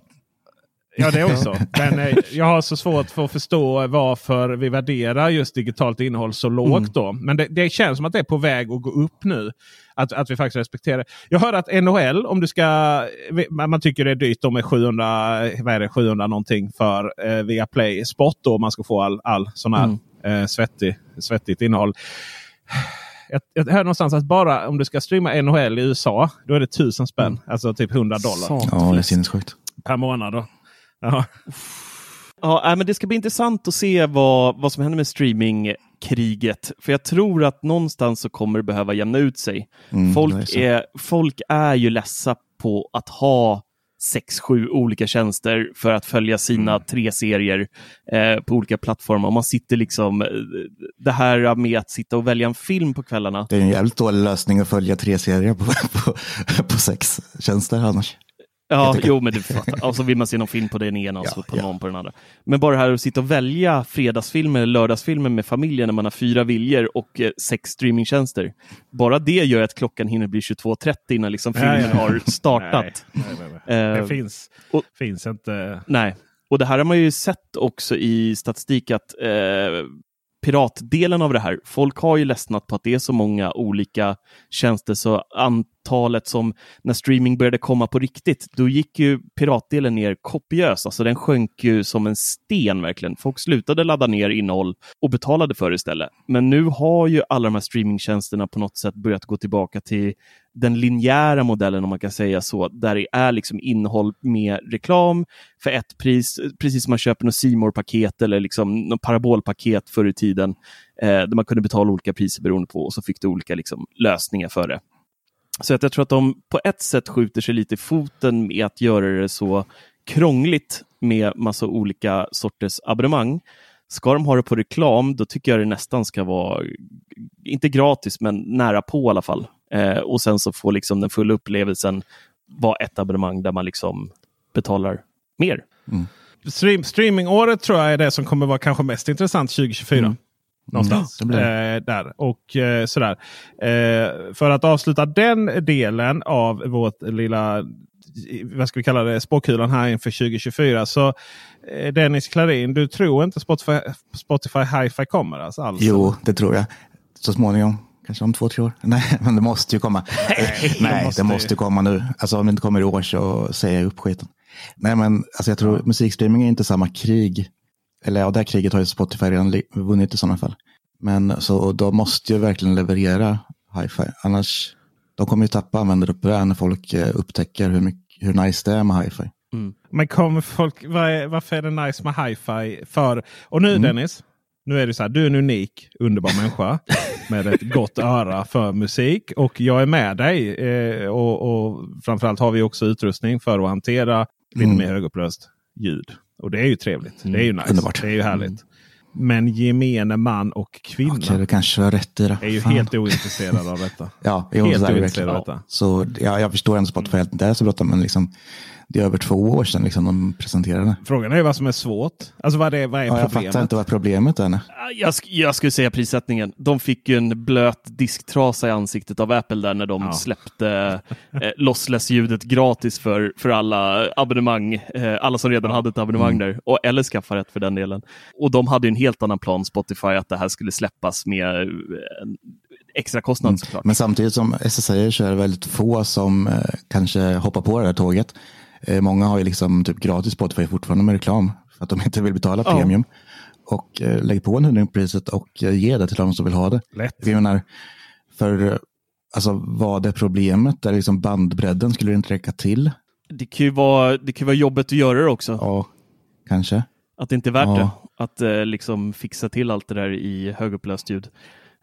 Ja det också. Men eh, jag har så svårt för att förstå varför vi värderar just digitalt innehåll så lågt. då. Men det, det känns som att det är på väg att gå upp nu. Att, att vi faktiskt respekterar det. Jag hörde att NHL, om du ska... Man tycker det är dyrt med 700, vad är det, 700 någonting för eh, via Play Sport. Då, om man ska få all, all sån här eh, svettig, svettigt innehåll. Jag, jag hörde någonstans att bara om du ska streama NHL i USA, då är det 1000 spänn. Alltså typ 100 dollar ja, det är sinnessjukt. per månad. Då. Ja. Ja, äh, men det ska bli intressant att se vad, vad som händer med streamingkriget. För jag tror att någonstans så kommer det behöva jämna ut sig. Mm, är folk, är, folk är ju lessa på att ha sex, sju olika tjänster för att följa sina Mm. tre serier eh, på olika plattformar. Man sitter liksom, eh, det här med att sitta och välja en film på kvällarna. Det är en jävligt dålig lösning att följa tre serier på, på, på sex tjänster annars. Ja, jo, men du fattar. Och så vill man se någon film på den ena och så på ja. någon på den andra. Men bara det här att sitta och välja fredagsfilmer eller lördagsfilmer med familjen när man har fyra viljor och eh, sex streamingtjänster. Bara det gör att klockan hinner bli 22.30 innan liksom filmen ja. har startat. Nej, nej, nej, nej. Eh, Det finns, och- finns inte. Nej, och det här har man ju sett också i statistik att eh, piratdelen av det här, folk har ju ledsnat på att det är så många olika tjänster så 90-talet som när streaming började komma på riktigt, då gick ju piratdelen ner kopiöst. Alltså den sjönk ju som en sten verkligen. Folk slutade ladda ner innehåll och betalade för det istället. Men nu har ju alla de här streamingtjänsterna på något sätt börjat gå tillbaka till den linjära modellen om man kan säga så, där det är liksom innehåll med reklam för ett pris, precis som man köper något simor paket eller liksom något parabolpaket förr i tiden, eh, där man kunde betala olika priser beroende på och så fick du olika liksom, lösningar för det. Så att jag tror att de på ett sätt skjuter sig lite i foten med att göra det så krångligt med massa olika sorters abonnemang. Ska de ha det på reklam, då tycker jag det nästan ska vara, inte gratis, men nära på i alla fall. Eh, och sen så får liksom den fulla upplevelsen vara ett abonnemang där man liksom betalar mer. Mm. Stream, streamingåret tror jag är det som kommer vara kanske mest intressant 2024. Mm. Någonstans. Mm, eh, där. Och eh, sådär. Eh, för att avsluta den delen av vårt lilla vad ska vi kalla det, spåkulan här inför 2024. Så eh, Dennis Klarin, du tror inte Spotify, Spotify Hi-Fi kommer alltså alls? Jo, det tror jag. Så småningom. Kanske om två, tre år. Nej, men det måste ju komma. Nej, Nej det måste, det måste komma nu. Alltså om det inte kommer i år så säger jag upp skiten. Nej, men alltså, jag tror musikstreaming är inte samma krig. Eller ja, det här kriget har ju Spotify redan vunnit i sådana fall. Men så då måste ju verkligen leverera hi-fi. Annars de kommer ju tappa användare på det när folk eh, upptäcker hur, mycket, hur nice det är med hi-fi. Mm. Men kommer folk, var är, varför är det nice med hi-fi? För, och nu mm. Dennis, nu är det så här, du är en unik, underbar människa med ett gott öra för musik. Och jag är med dig. Eh, och, och framförallt har vi också utrustning för att hantera lite mm. mer högupplöst ljud. Och det är ju trevligt. Det är ju nice. Underbart. Det är ju härligt. Mm. Men gemene man och kvinna Okej, kanske har rätt i det. är ju Fan. helt ointresserad av detta. ja, helt ointresserad av detta. Så ja, jag förstår ändå Spotify inte är så bråttom, men liksom, det är över två år sedan liksom, de presenterade. Frågan är vad som är svårt. Alltså vad, är, vad är ja, problemet? Jag fattar inte vad problemet är. Jag, jag skulle säga prissättningen. De fick ju en blöt disktrasa i ansiktet av Apple där när de ja. släppte eh, lossless-ljudet gratis för, för alla abonnemang. Eh, alla som redan hade ett abonnemang mm. där, och, eller skaffa ett för den delen. Och de hade en helt annan plan, Spotify, att det här skulle släppas med en extra kostnad mm. såklart. Men samtidigt som SSI så är det väldigt få som eh, kanske hoppar på det här tåget. Eh, många har ju liksom typ gratis Spotify fortfarande med reklam för att de inte vill betala ja. premium. Och eh, lägg på en hundring på priset och eh, ge det till de som vill ha det. Lätt. Jag menar, för alltså, vad är problemet? Är liksom bandbredden, skulle det inte räcka till? Det kan ju vara, det kan vara jobbet att göra det också. Ja, kanske. Att det inte är värt ja. det. Att eh, liksom fixa till allt det där i högupplöst ljud.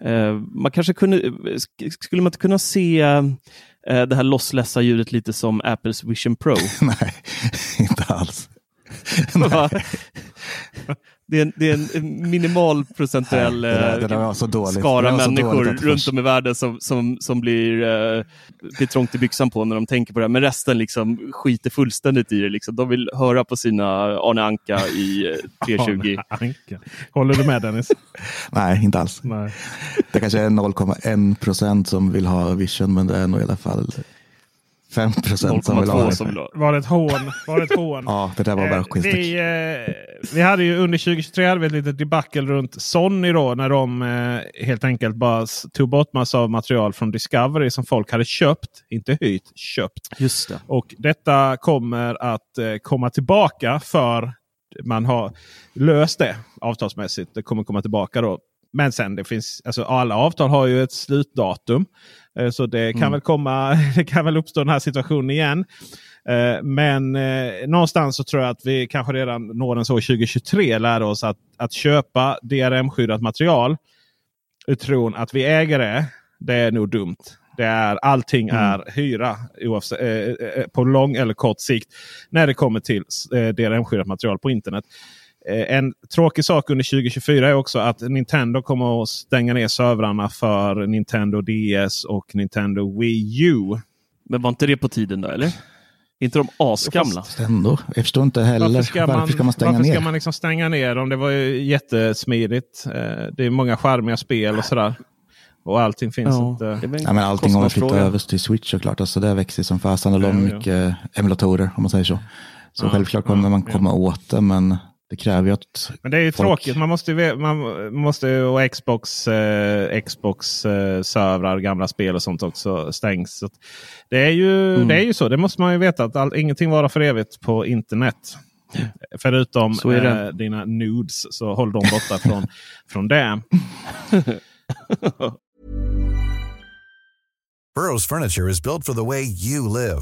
Eh, man kanske kunde, skulle man inte kunna se eh, det här losslessa ljudet lite som Apples Vision Pro? Nej, inte alls. det, är en, det är en minimal procentuell det där, det där skara människor runt om i världen som, som, som blir, uh, blir trångt i byxan på när de tänker på det. Men resten liksom skiter fullständigt i det. Liksom. De vill höra på sina Arne Anka i 320. Anka. Håller du med Dennis? Nej, inte alls. Nej. Det kanske är 0,1 procent som vill ha vision, men det är nog i alla fall 5 procent som vill ha det. Var det ett hån? Var det ett hån? ja, det där var bara skitsnack. Vi, eh, vi hade ju under 2023 hade vi ett litet debacle runt Sony då när de eh, helt enkelt bara tog bort massa av material från Discovery som folk hade köpt. Inte hyrt, köpt. Just det. Och detta kommer att eh, komma tillbaka för man har löst det avtalsmässigt. Det kommer komma tillbaka då. Men sen det finns, alltså alla avtal har ju ett slutdatum. Eh, så det kan, mm. väl komma, det kan väl uppstå den här situationen igen. Eh, men eh, någonstans så tror jag att vi kanske redan nådens år 2023 lär oss att, att köpa DRM-skyddat material. Utron att vi äger det, det är nog dumt. Det är, allting mm. är hyra oavsett, eh, på lång eller kort sikt när det kommer till eh, DRM-skyddat material på internet. Eh, en tråkig sak under 2024 är också att Nintendo kommer att stänga ner servrarna för Nintendo DS och Nintendo Wii U. Men var inte det på tiden då eller? Inte de asgamla? Ändå. Jag förstår inte heller. Varför ska man, varför ska man stänga varför ner? ska man liksom stänga ner dem? Det var ju jättesmidigt. Eh, det är många charmiga spel och sådär. Och allting finns ja, inte. Ja, men allting kommer flytta över till Switch såklart. Alltså det växer som fasen och ja, mycket emulatorer om man säger så. Så ja, självklart kommer man komma åt det. Men det kräver ju att Men det är ju folk... tråkigt. Man måste ju, man måste ju och Xbox, eh, Xbox eh, servrar, gamla spel och sånt också stängs. Så det, är ju, Mm. det är ju så. Det måste man ju veta att all, ingenting varar för evigt på internet. Förutom Så eh, dina nudes så håll dem borta från, från det. Burrow's furniture is built for the way you live.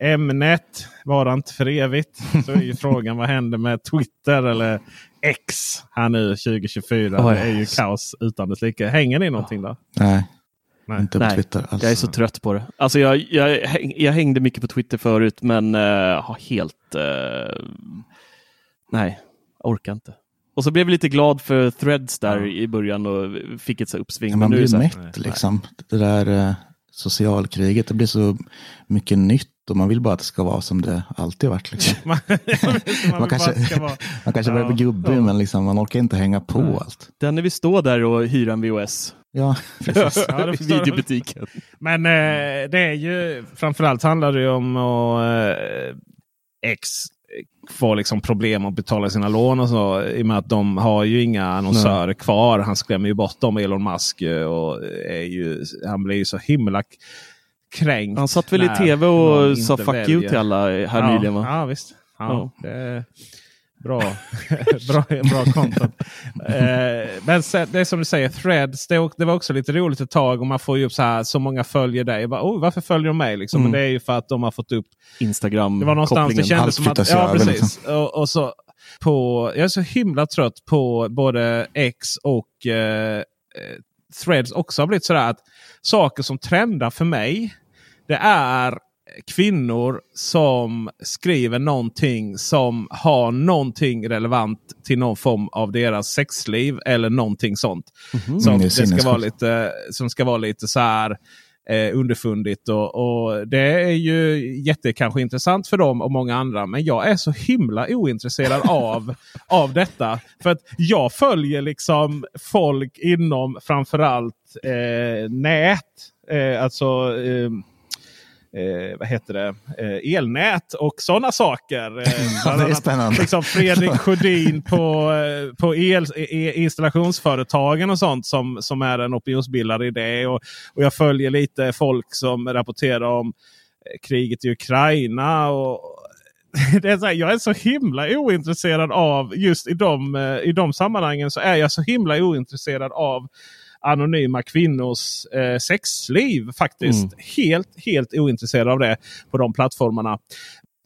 Ämnet varar inte för evigt. Så är ju frågan vad händer med Twitter eller X här nu 2024. Oj. Det är ju kaos utan dess like. Hänger ni någonting där? Nej, Nej. inte på Nej, Twitter alls. Jag är så trött på det. Alltså jag, jag, jag hängde mycket på Twitter förut men eh, har helt... eh, nej, orkar inte. Och så blev jag lite glad för threads där i början och fick ett så uppsving. Ja, men man nu är det blir mätt liksom. Det där eh, socialkriget, det blir så mycket nytt och man vill bara att det ska vara som det alltid har varit. Liksom. man, man, kanske, vara, man kanske börjar bli Ja, gubbig ja. men liksom, man orkar inte hänga på allt. Den när vi står där och hyr en VHS. Ja, precis. Ja, videobutiken. Men eh, det är ju framförallt handlar det ju om att eh, X får liksom problem att betala sina lån och så. I och med att de har ju inga annonsörer kvar. Han skrämmer ju bort dem Elon Musk. eh, Och är ju, han blir ju så himla kränkt. Han satt väl i tv och sa fuck you väljer. till alla här ja, nyligen va? Ja visst. Ja, Ja. Det bra, bra, bra content. eh, men sen, det är som du säger, threads. Det, det var också lite roligt ett tag. Och man får ju upp så här, så många följer dig. Jag Bara, oh, varför följer de mig? Liksom? Mm. Men det är ju för att de har fått upp Instagram det var någonstans det kändes som att... Ja, över, precis. Och, och så på, jag är så himla trött på både X och eh, eh, Threads också har blivit sådär att saker som trendar för mig. Det är kvinnor som skriver någonting som har någonting relevant till någon form av deras sexliv eller någonting sånt. Mhm. Som, Mm, det är det ska vara lite, som ska vara lite så här eh, underfundigt. Och, och Det är ju jätte kanske intressant för dem och många andra. Men jag är så himla ointresserad av, av detta. För att jag följer liksom folk inom framförallt eh, nät. Eh, alltså eh, Eh, vad heter det? Eh, elnät och sådana saker. Eh, det är spännande. Liksom Fredrik Sjödin på, eh, på el, e, installationsföretagen och sånt som, som är en opinionsbildare i det. Och, och jag följer lite folk som rapporterar om eh, kriget i Ukraina. Och, det är så här, jag är så himla ointresserad av just i de, eh, i de sammanhangen så är jag så himla ointresserad av anonyma kvinnors eh, sexliv. Faktiskt Mm. helt, helt ointresserad av det på de plattformarna.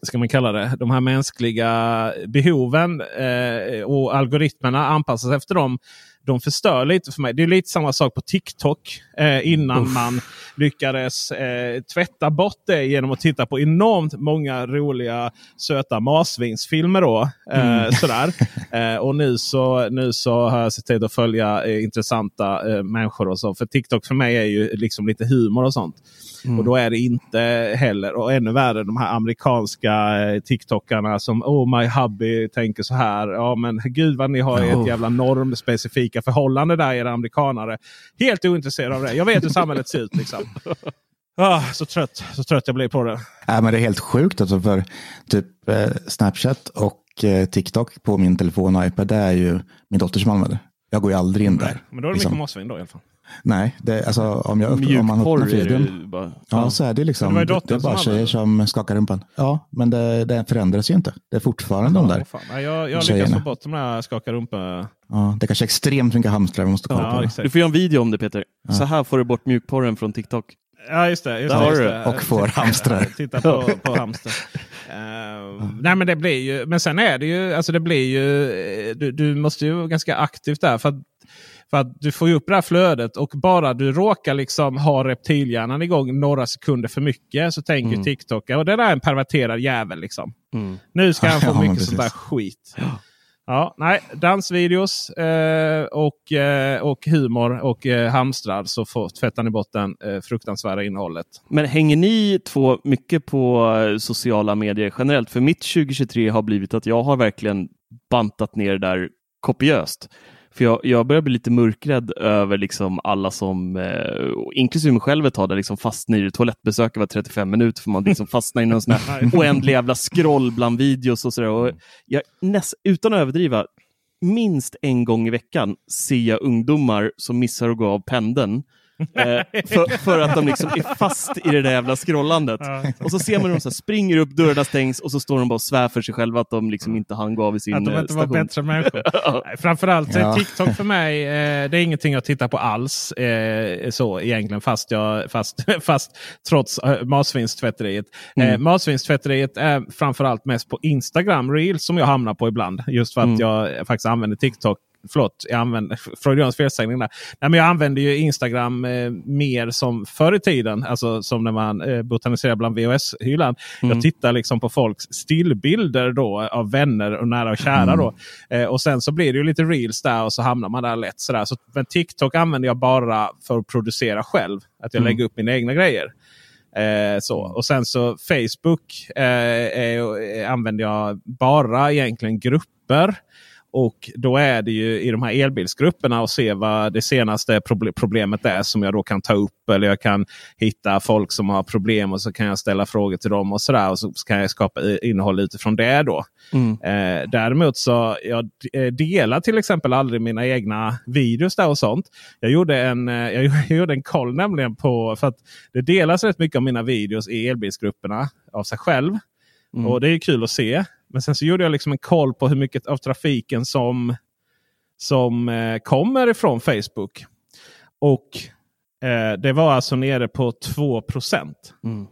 Ska man kalla det. De här mänskliga behoven eh, och algoritmerna anpassas efter dem. De förstör lite för mig. Det är lite samma sak på TikTok. Eh, innan Uff. man lyckades eh, tvätta bort det genom att titta på enormt många roliga söta marsvinsfilmer. Då, eh, sådär. Eh, och nu så, nu så har jag sett till att följa eh, intressanta eh, människor. Och så. För TikTok för mig är ju liksom lite humor och sånt. Och då är det inte heller, och ännu värre, de här amerikanska eh, TikTokarna som Oh my hubby tänker så här. Ja men gud vad ni har Oh. ett jävla normspecifika förhållande där era amerikanare. Helt ointresserad av det. Jag vet hur samhället ser ut liksom. Ah, så trött, så trött jag blir på det. Nej, men det är helt sjukt alltså för typ eh, Snapchat och eh, TikTok på min telefon och iPad. Det är ju min dotter som använder. Jag går ju aldrig in där. Men då är det liksom. mycket marsvin då i alla fall. Nej, det, alltså, om, jag, upp- om man öppnar är det feeden. bara. Ja, så är det liksom. Men det var Det, är bara som tjejer som skakar rumpan. Ja, men det, det förändras ju inte. Det är fortfarande de Åh, där. fan. Jag jag lyckas få bort de där skaka rumpa. Ja, det är kanske extremt mycket hamstrar vi måste kolla Ja, på. exakt. Du får göra en video om det Peter. Så här får du bort mjukporren från TikTok. Ja, just det. Just Där just det. Och får Titta- hamstrar. Titta på, på hamster. Eh, nej, men det blir ju. Men sen är det ju. Alltså det blir ju. Du, du måste ju vara ganska aktivt där. För att, för att du får ju upp det här flödet och bara du råkar liksom ha reptilhjärnan igång några sekunder för mycket så tänker Mm. TikTok och det där är en perverterad jävel. liksom. Mm. Nu ska han få Ja, mycket sånt där skit. Ja, nej, dansvideos eh, och, eh, och humor och eh, hamstrar så får, tvättar ni bort den eh, fruktansvärda innehållet. Men hänger ni två mycket på eh, sociala medier generellt? För mitt 2023 har blivit att jag har verkligen bantat ner det där kopiöst. För jag, jag börjar bli lite mörkrädd över liksom alla som, eh, inklusive mig själv ett tag, där liksom fastnar i. Toalettbesök var 35 minuter för man liksom fastnar i någon sån här oändlig jävla scroll bland videos och sådär. Och jag, näst, utan att överdriva, minst en gång i veckan ser jag ungdomar som missar att gå av pendeln. Eh, för, för att de liksom är fast i det där jävla scrollandet. Och så ser man hur de så här springer upp, dörrarna stängs och så står de bara och svär för sig själva att de liksom inte hann gå av i sin Att de eh, inte var station. bättre människor. Nej, Framförallt Ja. TikTok för mig. Eh, det är ingenting jag tittar på alls. Eh, så egentligen fast, jag, fast, fast trots eh, matsvinstvätteriet. Eh, Mm. matsvinstvätteriet är framförallt mest på Instagram Reels som jag hamnar på ibland. Just för att Mm. jag faktiskt använder TikTok. Förlåt, jag använder Freudians felsägning där. Nej, men jag använder ju Instagram eh, mer som förr i tiden. Alltså som när man eh, botaniserar bland VHS-hyllan. Mm. Jag tittar liksom på folks stillbilder då av vänner och nära och kära. Då. Eh, och sen så blir det ju lite reels där och så hamnar man där lätt. Sådär. Så, men TikTok använder jag bara för att producera själv. Att jag Mm. lägger upp mina egna grejer. Eh, så. Och sen så Facebook eh, är, använder jag bara egentligen grupper. Och då är det ju i de här elbilsgrupperna och se vad det senaste proble- problemet är som jag då kan ta upp. Eller jag kan hitta folk som har problem och så kan jag ställa frågor till dem och sådär. Och så kan jag skapa innehåll utifrån det då. Mm. Eh, däremot så jag eh, delar till exempel aldrig mina egna videos där och sånt. Jag gjorde en, eh, jag gjorde en koll nämligen på, för att det delas rätt mycket av mina videos i elbilsgrupperna av sig själv. Mm. Och det är kul att se. Men sen så gjorde jag liksom en koll på hur mycket av trafiken som, som eh, kommer ifrån Facebook. Och eh, det var alltså nere på 2 Mm.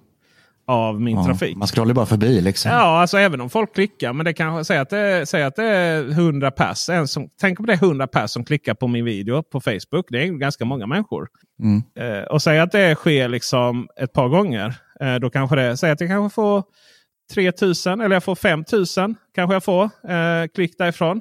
av min Ja, trafik. man scrollar bara förbi liksom. Ja, alltså även om folk klickar. Men det kanske säger att det, att det är 100 pers. En som, tänk om det är 100 pers som klickar på min video på Facebook. Det är ganska många människor. Mm. Eh, och säg att det sker liksom ett par gånger. Eh, då kanske det, säg att jag kanske får 3000 eller jag får 5000 kanske jag får eh, klick därifrån.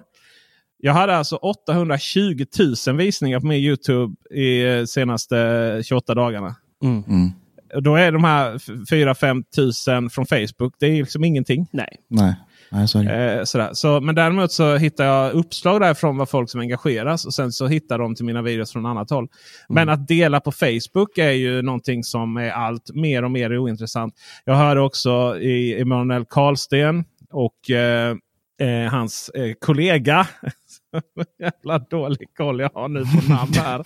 Jag hade alltså 820 000 visningar på min Youtube i eh, senaste 28 dagarna. Mm. Mm. Och Då är de här 4-5 tusen från Facebook. Det är liksom ingenting. Nej. Nej, Nej det. Eh, sådär. Så, men däremot så hittar jag uppslag därifrån vad folk som engageras. Och sen så hittar de till mina videos från annat håll. Men att dela på Facebook är ju någonting som är allt mer och mer ointressant. Jag hörde också i Emanuel Karlsten och eh, eh, hans eh, kollega. Jävla dålig koll jag har nu på namn här.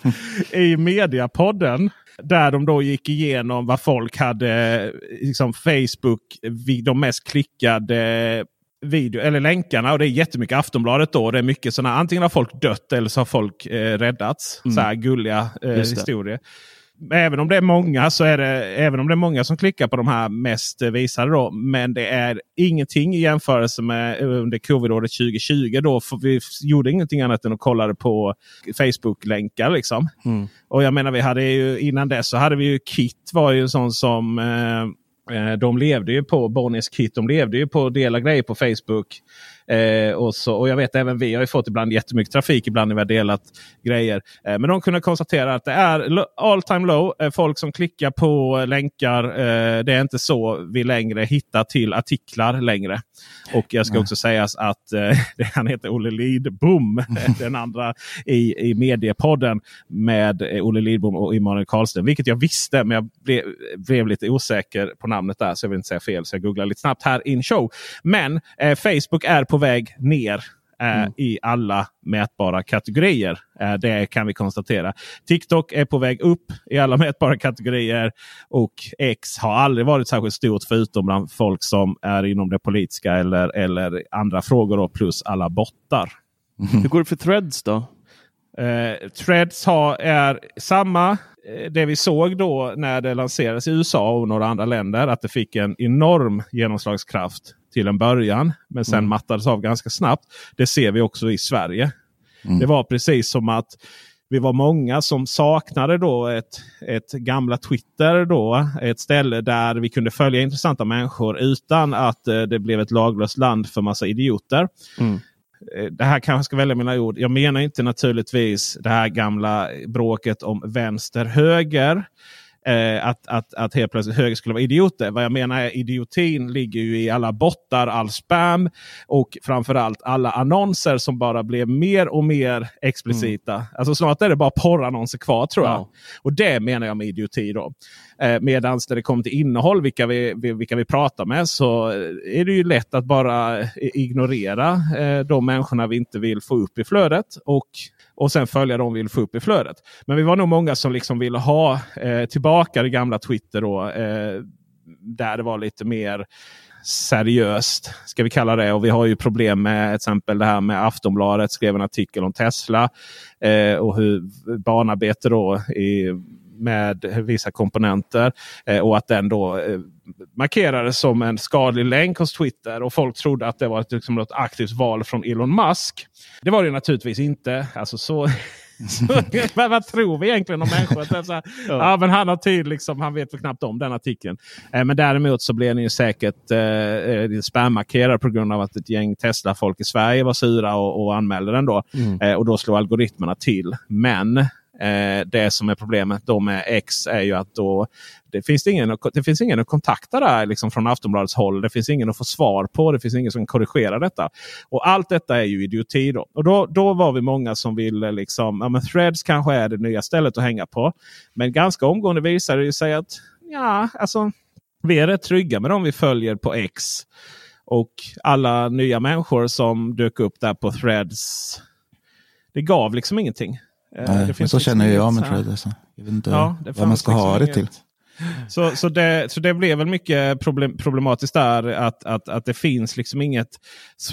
I Mediapodden. Där de då gick igenom vad folk hade, liksom Facebook, de mest klickade video, eller länkarna. Och det är jättemycket Aftonbladet då. Det är mycket sådana, antingen har folk dött eller så har folk eh, räddats. Mm. Så här gulliga eh, historier. Även om det är många så är det även om det är många som klickar på de här mest eh, visade. Då, men det är ingenting i jämförelse med eh, under covid-året 2020. Då, för vi gjorde ingenting annat än att kolla på Facebook-länkar. Liksom. Mm. Och jag menar, vi hade ju, innan dess så hade vi ju Kit var ju en sån som eh, Eh, de levde ju på, Bonniers Kit, de levde ju på att dela grejer på Facebook. Eh, och, så, och jag vet även vi har ju fått ibland jättemycket trafik ibland när vi har delat grejer. Eh, men de kunde konstatera att det är all time low. Eh, folk som klickar på länkar. Eh, det är inte så vi längre hittar till artiklar längre. Och jag ska också säga att eh, han heter Olle Lidbom. den andra i, i mediepodden med eh, Olle Lidbom och Emanuel Karlsten. Vilket jag visste men jag blev, blev lite osäker på namnet där. Så jag vill inte säga fel. Så jag googlar lite snabbt här in show. Men Facebook är på väg ner. eh, Mm. i alla mätbara kategorier. Eh, det kan vi konstatera. TikTok är på väg upp i alla mätbara kategorier. Och X har aldrig varit särskilt stort förutom bland folk som är inom det politiska eller, eller andra frågor. Då, plus alla bottar. Hur går det för threads då? Eh, Threads har, är samma eh, det vi såg då när det lanserades i USA och några andra länder. Att det fick en enorm genomslagskraft till en början. Men sen mattades av ganska snabbt. Det ser vi också i Sverige. Det var precis som att vi var många som saknade då ett, ett gamla Twitter. då Ett ställe där vi kunde följa intressanta människor utan att eh, det blev ett laglöst land för massa idioter. Mm. Eh, Det här kanske jag ska välja mina ord. Jag menar inte naturligtvis det här gamla bråket om vänster-höger. Eh, att, att, att helt plötsligt höger skulle vara idioter. Vad jag menar är idiotin ligger ju i alla bottar, all spam och framförallt alla annonser som bara blev mer och mer explicita. Alltså snart är det bara porrannonser kvar tror jag. Ja. Och det menar jag med idioti. då. Eh, Medan när det kommer till innehåll, vilka vi, vi- vilka vi pratar med, så är det ju lätt att bara eh, ignorera eh, de människorna vi inte vill få upp i flödet. Och, och sen följa de vi vill få upp i flödet. Men vi var nog många som liksom ville ha eh, tillbaka det gamla Twitter. Då, eh, där det var lite mer seriöst. Ska vi kalla det. Och vi har ju problem med till exempel det här med Aftonbladet skrev en artikel om Tesla. Eh, och hur barnarbete då i, med vissa komponenter. Eh, och att den då eh, markerades som en skadlig länk hos Twitter. Och folk trodde att det var ett, liksom, något aktivt val från Elon Musk. Det var det naturligtvis inte. Alltså så... så vad, tror vi egentligen om människor? Här, ja. men han har tid, liksom, han vet väl knappt om den artikeln. Eh, men däremot så blev den ju säkert eh, eh, spammarkerad på grund av att ett gäng Tesla-folk i Sverige var sura och, och anmälde den. då. Eh, och då slog algoritmerna till. Men eh, det som är problemet då med X är ju att då det finns ingen, att- det finns ingen att kontakta där liksom från Aftonbladets håll. Det finns ingen att få svar på. Det finns ingen som korrigerar detta. Och allt detta är ju idioti. Då, och då, då var vi många som ville liksom, ja men Threads kanske är det nya stället att hänga på. Men ganska omgående visade det sig att ja, alltså, vi är rätt trygga med dem vi följer på X. Och alla nya människor som dök upp där på Threads. Det gav liksom ingenting. Eh, Nej, det men finns så liksom känner jag med Thread. Alltså. Jag vet inte Ja, det vad man ska liksom ha det inget. till. Så, så, det, så det blev väl mycket problem, problematiskt där. Att, att, att det finns liksom inget...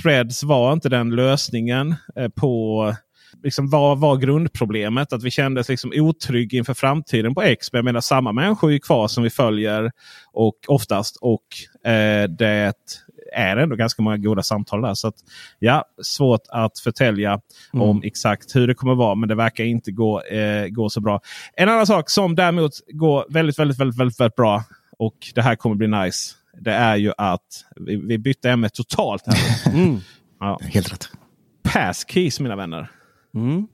Threads var inte den lösningen eh, på... Liksom vad var grundproblemet? Att vi kändes liksom otrygg inför framtiden på X. Men jag menar samma människor är kvar som vi följer och oftast. Och eh, det är ändå ganska många goda samtal där. Så att, ja, svårt att förtälja om exakt hur det kommer vara. Men det verkar inte gå, eh, gå så bra. En annan sak som däremot går väldigt, väldigt, väldigt, väldigt, väldigt bra. Och det här kommer bli nice. Det är ju att vi, vi bytte ämne totalt. här. Mm. Ja. Helt rätt. Passkeys mina vänner. Mm.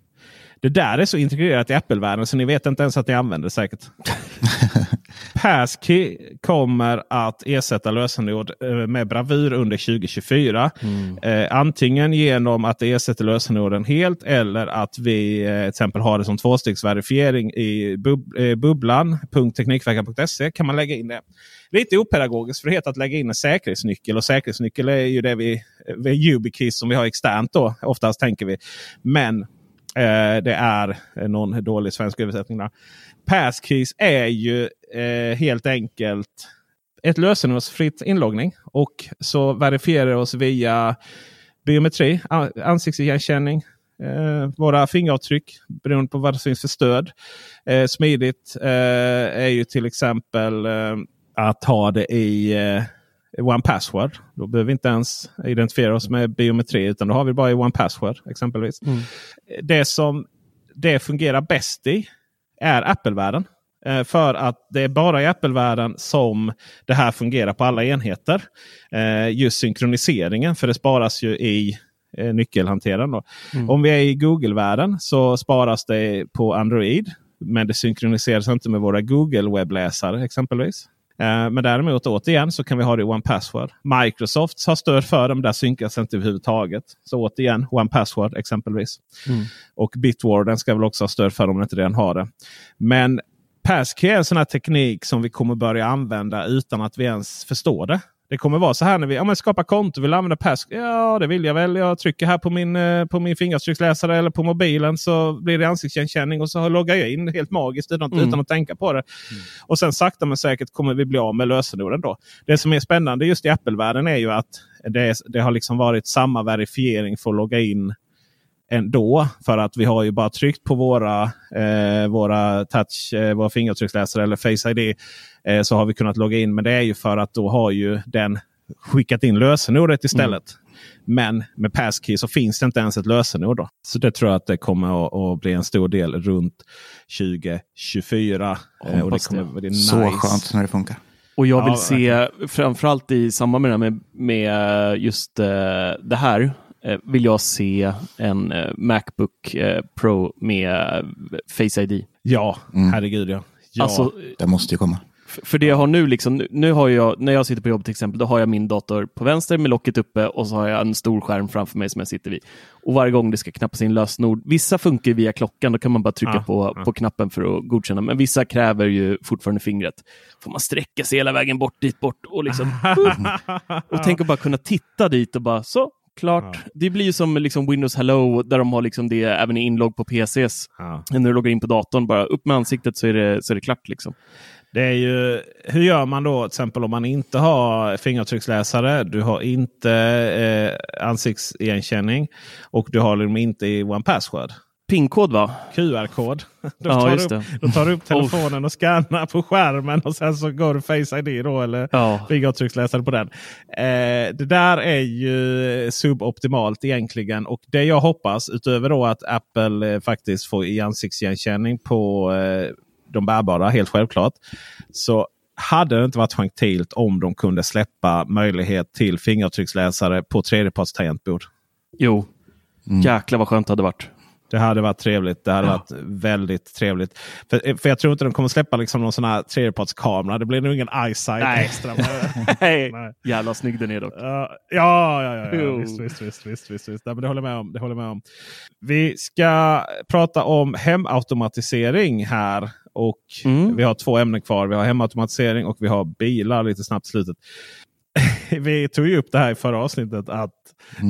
Det där är så integrerat i Apple-världen så ni vet inte ens att ni använder det säkert. Passkey kommer att ersätta lösenord eh, med bravur under 2024. Eh, antingen genom att det ersätter lösenorden helt eller att vi eh, till exempel har det som tvåstegsverifiering i bub eh, bubblan.teknikveckan.se kan man lägga in det. Lite opedagogiskt för det heter att lägga in en säkerhetsnyckel. Och säkerhetsnyckel är ju det vi, vi YubiKeys som vi har externt då. Oftast tänker vi. Men Eh, det är någon dålig svensk översättning. Där. Passkeys är ju eh, helt enkelt ett lösenordsfritt inloggning. Och så verifierar oss via biometri, ansiktsigenkänning, eh, våra fingeravtryck beroende på vad det finns för stöd. Eh, smidigt eh, är ju till exempel eh, att ha det i eh, One Password. Då behöver vi inte ens identifiera oss med biometri utan då har vi bara i One Password exempelvis. Det som det fungerar bäst i är Apple-världen. Eh, För att det är bara i Apple-världen som det här fungerar på alla enheter. Eh, Just synkroniseringen, för det sparas ju i eh, nyckelhanteraren. Då. Om vi är i Google-världen så sparas det på Android. Men det synkroniseras inte med våra Google-webbläsare exempelvis. Eh, Men däremot återigen så kan vi ha det i One Password. Microsoft har stöd för det, men där synkas inte överhuvudtaget. Så återigen One Password exempelvis. Och Bitwarden ska väl också ha stöd för om den inte redan har det. Men Passkey är en sån här teknik som vi kommer börja använda utan att vi ens förstår det. Det kommer vara så här när vi ja, men skapar konto. Vill använda pass? Ja, det vill jag väl. Jag trycker här på min, eh, på min fingeravtrycksläsare eller på mobilen så blir det ansiktsigenkänning och så loggar jag in helt magiskt utan, Mm. utan att tänka på det. Och sen sakta men säkert kommer vi bli av med lösenorden då. Det som är spännande just i Apple-världen är ju att det, det har liksom varit samma verifiering för att logga in ändå. För att vi har ju bara tryckt på våra, eh, våra touch, eh, våra fingeravtrycksläsare eller Face ID. Eh, så har vi kunnat logga in. Men det är ju för att då har ju den skickat in lösenordet istället. Men med Passkey så finns det inte ens ett lösenord. Då. Så det tror jag att det kommer att, att bli en stor del runt 2024. Eh, och det kommer, det. det är Så nice. skönt när det funkar. Och jag vill Ja, se, framförallt i samband med det, här med, med just eh, det här, vill jag se en eh, Macbook eh, Pro med eh, Face ID. Ja, Mm. herregud ja. ja. Alltså, Det måste ju komma. för det jag har nu, liksom, nu- har jag, när jag sitter på jobb till exempel, då har jag min dator på vänster med locket uppe och så har jag en stor skärm framför mig som jag sitter vid. Och varje gång det ska knappas in lösenord, vissa funkar via klockan, då kan man bara trycka Ja, på, ja. på knappen för att godkänna, men vissa kräver ju fortfarande fingret. Får man sträcka sig hela vägen bort dit bort och liksom och tänk att bara kunna titta dit och bara så, klart. Det blir ju som liksom Windows Hello där de har liksom det även i inlogg på PCs. Ja. När du loggar in på datorn, bara upp med ansiktet så är det, så är det klart. Liksom. Det är ju, hur gör man då till exempel om man inte har fingeravtrycksläsare? Du har inte eh, ansiktsigenkänning och du har dem inte i One Password. Pinkod va? QR-kod. Då, Ja, tar upp, då tar du upp telefonen och scannar på skärmen och sen så går du Face ID då eller Ja. fingeravtrycksläsare på den. Eh, det där är ju suboptimalt egentligen. Och det jag hoppas utöver då att Apple eh, faktiskt får i ansiktsigenkänning på eh, de bärbara, helt självklart. Så hade det inte varit gentilt om de kunde släppa möjlighet till fingeravtrycksläsare på tredjepartstangentbord. Jo, jäklar vad skönt det hade varit. Det hade varit trevligt. Det hade varit väldigt trevligt. För, för jag tror inte de kommer släppa liksom någon sån här tredjepartskamera. Det blir nog ingen eyesight Nej. extra. Nej. Nej. Jävla snygg den är dock. Ja, ja, ja, ja, ja. Visst, visst, visst, visst, visst, visst. Nej, men det håller jag med om. Det håller jag med om. Vi ska prata om hemautomatisering här. Och Mm. Vi har två ämnen kvar. Vi har hemautomatisering och vi har bilar lite snabbt i slutet. vi tog ju upp det här i förra avsnittet att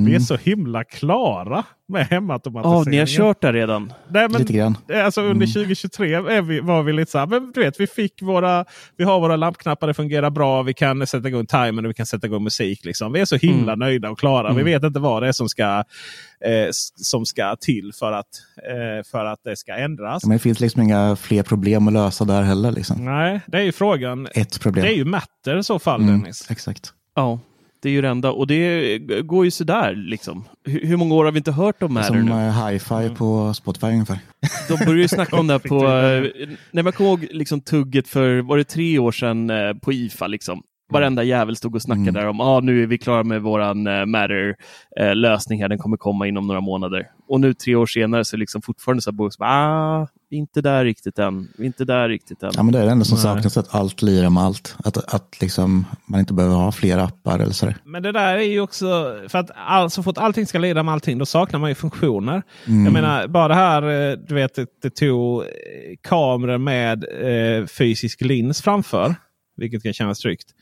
vi är så himla klara med Ja, hemautomatiseringen. ni har kört där redan. Nej, men Lite grann. Alltså under 2023 är vi, var vi lite så här, men du vet, vi fick våra, vi har våra lampknappar, det fungerar bra, vi kan sätta igång timern och vi kan sätta igång musik. Liksom. Vi är så himla nöjda och klara. Vi vet inte vad det är som ska, eh, som ska till för att, eh, för att det ska ändras. Men det finns liksom inga fler problem att lösa där heller. Liksom. Nej, det är ju frågan. Ett problem. Det är ju matter i så fall Mm, Dennis. Exakt. Ja, det är ju det enda. Och det går ju sådär liksom. Hur, hur många år har vi inte hört om Matter Som nu? eh, hi-fi på Spotify ungefär. De började ju snacka om det här på... eh, Nej, man kommer ihåg liksom tugget för, var det tre år sedan eh, på IFA liksom? Varenda jävel stod och snackade Mm. där om ah, nu är vi klara med våran uh, Matter-lösning här, den kommer komma inom några månader. Och nu tre år senare så är det liksom fortfarande så här, Boris, ah, vi är inte där riktigt än, vi är inte där riktigt än. Ja, men det är det enda som Nej. saknas, att allt lirar med allt. Att, att liksom, man inte behöver ha fler appar eller sådär. Men det där är ju också, för att all, så fort allting ska leda med allting, då saknar man ju funktioner. Mm. Jag menar, bara det här, eh, du vet, det, det tog eh, kameror med eh, fysisk lins framför. Vilket kan kännas tryggt.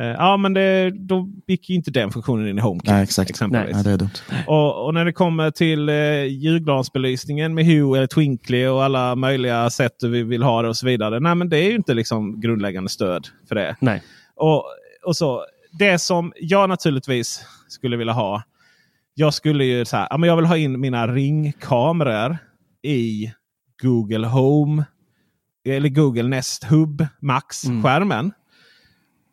Eh, ja, men det, då gick ju inte den funktionen in i HomeKit. Nej, exakt. Exempelvis. Nej, det är dumt. Och, och när det kommer till eh, julgransbelysningen med Hue eller Twinkly och alla möjliga sätt vi vill ha det och så vidare. Nej, men det är ju inte liksom grundläggande stöd för det. Nej. Och, och så, det som jag naturligtvis skulle vilja ha. Jag skulle ju så här, ja, men jag vill ha in mina ringkameror i Google Home. Eller Google Nest Hub Max-skärmen.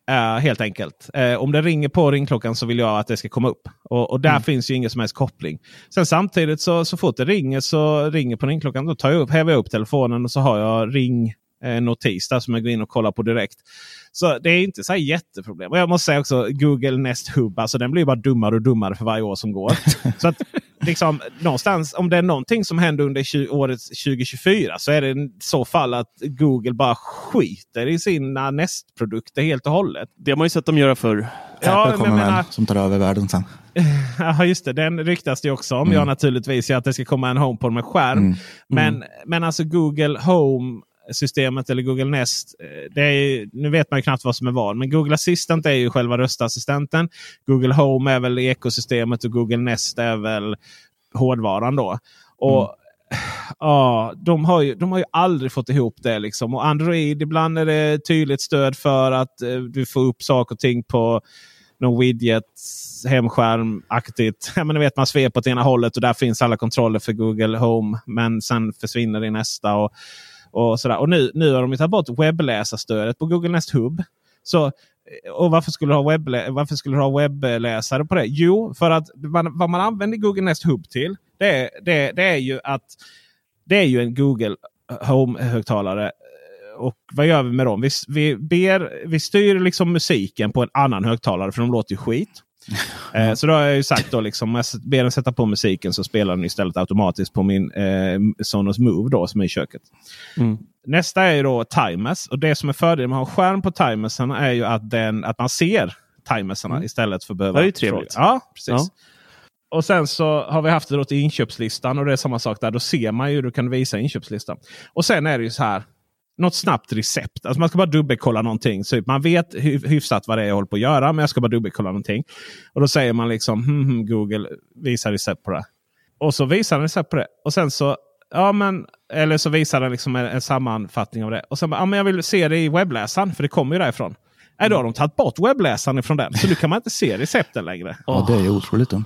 Eh, helt enkelt. Eh, om det ringer på ringklockan så vill jag att det ska komma upp. Och, och där finns ju ingen som helst koppling. Sen samtidigt så, så fort det ringer så ringer på ringklockan. Då tar jag upp, häver jag upp telefonen och så har jag ring notis där som jag går in och kollar på direkt. Så det är inte så här jätteproblem. Och jag måste säga också Google Nest Hub. Alltså den blir bara dummare och dummare för varje år som går. så att liksom någonstans om det är någonting som händer under 20, året 2024 så är det i så fall att Google bara skiter i sina Nest-produkter helt och hållet. Det har man ju sett dem göra förr. Ja, Apple men kommer menar- väl som tar över världen sen. Ja just det, den ryktas det också om. Mm. Ja naturligtvis ja, att det ska komma en HomePod med skärm. Mm. Men, men alltså Google Home systemet eller Google Nest. eh, Det är, nu vet man ju knappt vad som är vad. Men Google Assistant är ju själva röstassistenten. Google Home är väl ekosystemet och Google Nest är väl hårdvaran då. Och Ja, de har, ju, de har ju aldrig fått ihop det. Liksom. Och Android, ibland är det tydligt stöd för att eh, du får upp saker och ting på någon widget, hemskärm-aktigt. Ja, men ni vet, man sveper åt ena hållet och där finns alla kontroller för Google Home. Men sen försvinner det i nästa. Och, och, sådär. och nu, nu har de ju tagit bort webbläsarstödet på Google Nest Hub. Så, och varför skulle, du ha webblä varför skulle du ha webbläsare på det? Jo, för att man, vad man använder Google Nest Hub till det är, det, det är ju att det är ju en Google Home-högtalare. Och vad gör vi med dem? Vi, vi, ber, vi styr liksom musiken på en annan högtalare för de låter ju skit. Eh, så då har jag ju sagt då liksom, om jag ber den sätta på musiken så spelar den istället automatiskt på min eh, Sonos Move då, som är i köket. Mm. Nästa är ju då timers. Och det som är fördelen med att ha skärm på timersen är ju att, den, att man ser timersarna istället för att behöva... Det är ju trevligt. fråga. Ja, precis. Ja. Och sen så har vi haft det då till inköpslistan och det är samma sak där. Då ser man ju, du kan visa inköpslistan. Och sen är det ju så här. Något snabbt recept. Alltså man ska bara dubbelkolla någonting. Så man vet hyfsat vad det är jag håller på att göra. Men jag ska bara dubbelkolla någonting. Och då säger man liksom hm, hm, Google visa recept på det. Och så visar den recept på det. Och sen så Ja, men, eller så visar den liksom en, en sammanfattning av det. Och sen bara, ja, men jag vill se det i webbläsaren för det kommer ju därifrån. Nej, då har de tagit bort webbläsaren ifrån den. Så nu kan man inte se recepten längre. Ja, det är otroligt dumt.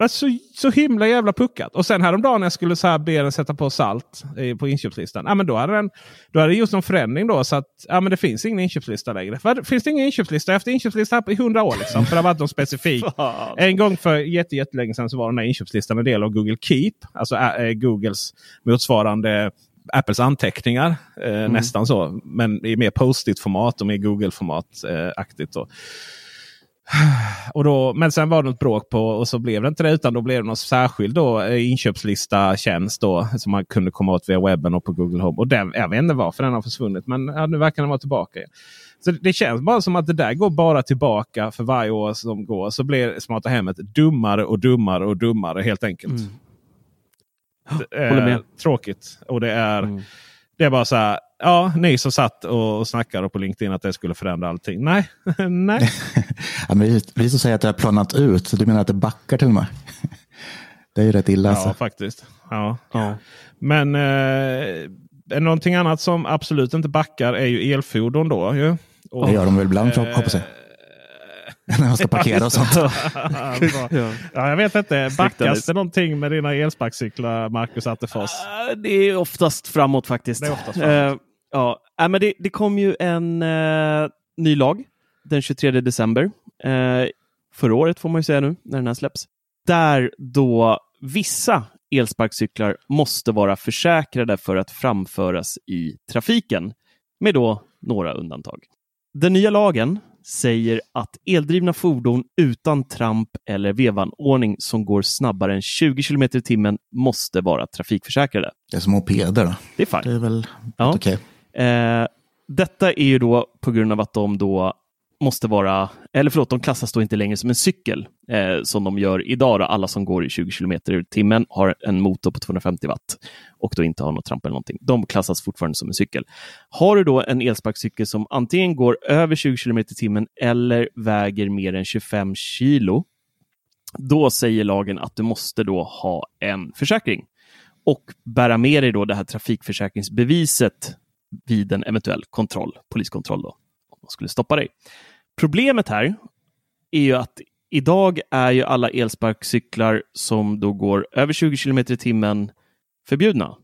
Alltså, så himla jävla puckat. Och sen häromdagen när jag skulle så här be den sätta på salt eh, på inköpslistan. Ja, men då hade den då hade det gjort någon förändring då. Så att ja, men det finns ingen inköpslista längre. För, finns det ingen inköpslista? Haft inköpslista här i hundra år. Liksom, för det har varit någon specifik. en gång för jätte, jättelänge sedan så var den här inköpslistan en del av Google Keep. Alltså äh, Googles motsvarande Apples anteckningar. Eh, Nästan så. Men i mer post-it-format och mer Google-format. Eh. Och då, men sen var det något bråk på och så blev det inte det. Utan då blev det någon särskild då, eh, inköpslista tjänst då. Som man kunde komma åt via webben och på Google Home. Och den, jag vet inte varför den har försvunnit. Men ja, nu verkar den vara tillbaka. igen. Så det känns bara som att det där går bara tillbaka för varje år som går. Så blir smarta hemmet dummare och dummare och dummare helt enkelt. Det är. Tråkigt. Och det är, Mm. det är bara så här. Ja, ni som satt och, och snackade på LinkedIn att det skulle förändra allting. Nej, nej. Ja, men vi, vi som säger att det har planat ut, så du menar att det backar till och med? Det är ju rätt illa. Ja, Alltså. faktiskt. Ja. Ja. Men eh, någonting annat som absolut inte backar är ju elfordon då. Ju. Och, Det gör de väl ibland, Eh, hoppas jag. När man ska parkera och sånt. Ja. ja, jag vet inte. Backas det någonting med dina elsparkcyklar, Marcus Attefors? Det är oftast framåt faktiskt. Det är oftast framåt. Ja. äh, men det, det kom ju en eh, ny lag den 23 december. Eh, förra året får man ju säga nu när den här släpps. Där då vissa elsparkcyklar måste vara försäkrade för att framföras i trafiken. Med då några undantag. Den nya lagen säger att eldrivna fordon utan tramp eller vevanordning som går snabbare än 20 km i timmen måste vara trafikförsäkrade. Det är som mopeder. Då. Det är fine. Det är väl Ja. okej. Eh, detta är ju då på grund av att de då måste vara, eller förlåt, de klassas då inte längre som en cykel eh, som de gör idag. Då. Alla som går i 20 km i timmen har en motor på 250 watt och då inte har något tramp eller någonting. De klassas fortfarande som en cykel. Har du då en elsparkcykel som antingen går över 20 km i timmen eller väger mer än 25 kilo, då säger lagen att du måste då ha en försäkring och bära med dig då det här trafikförsäkringsbeviset vid en eventuell kontroll, poliskontroll då, om man skulle stoppa dig. Problemet här är ju att idag är ju alla elsparkcyklar som då går över 20 km i timmen förbjudna.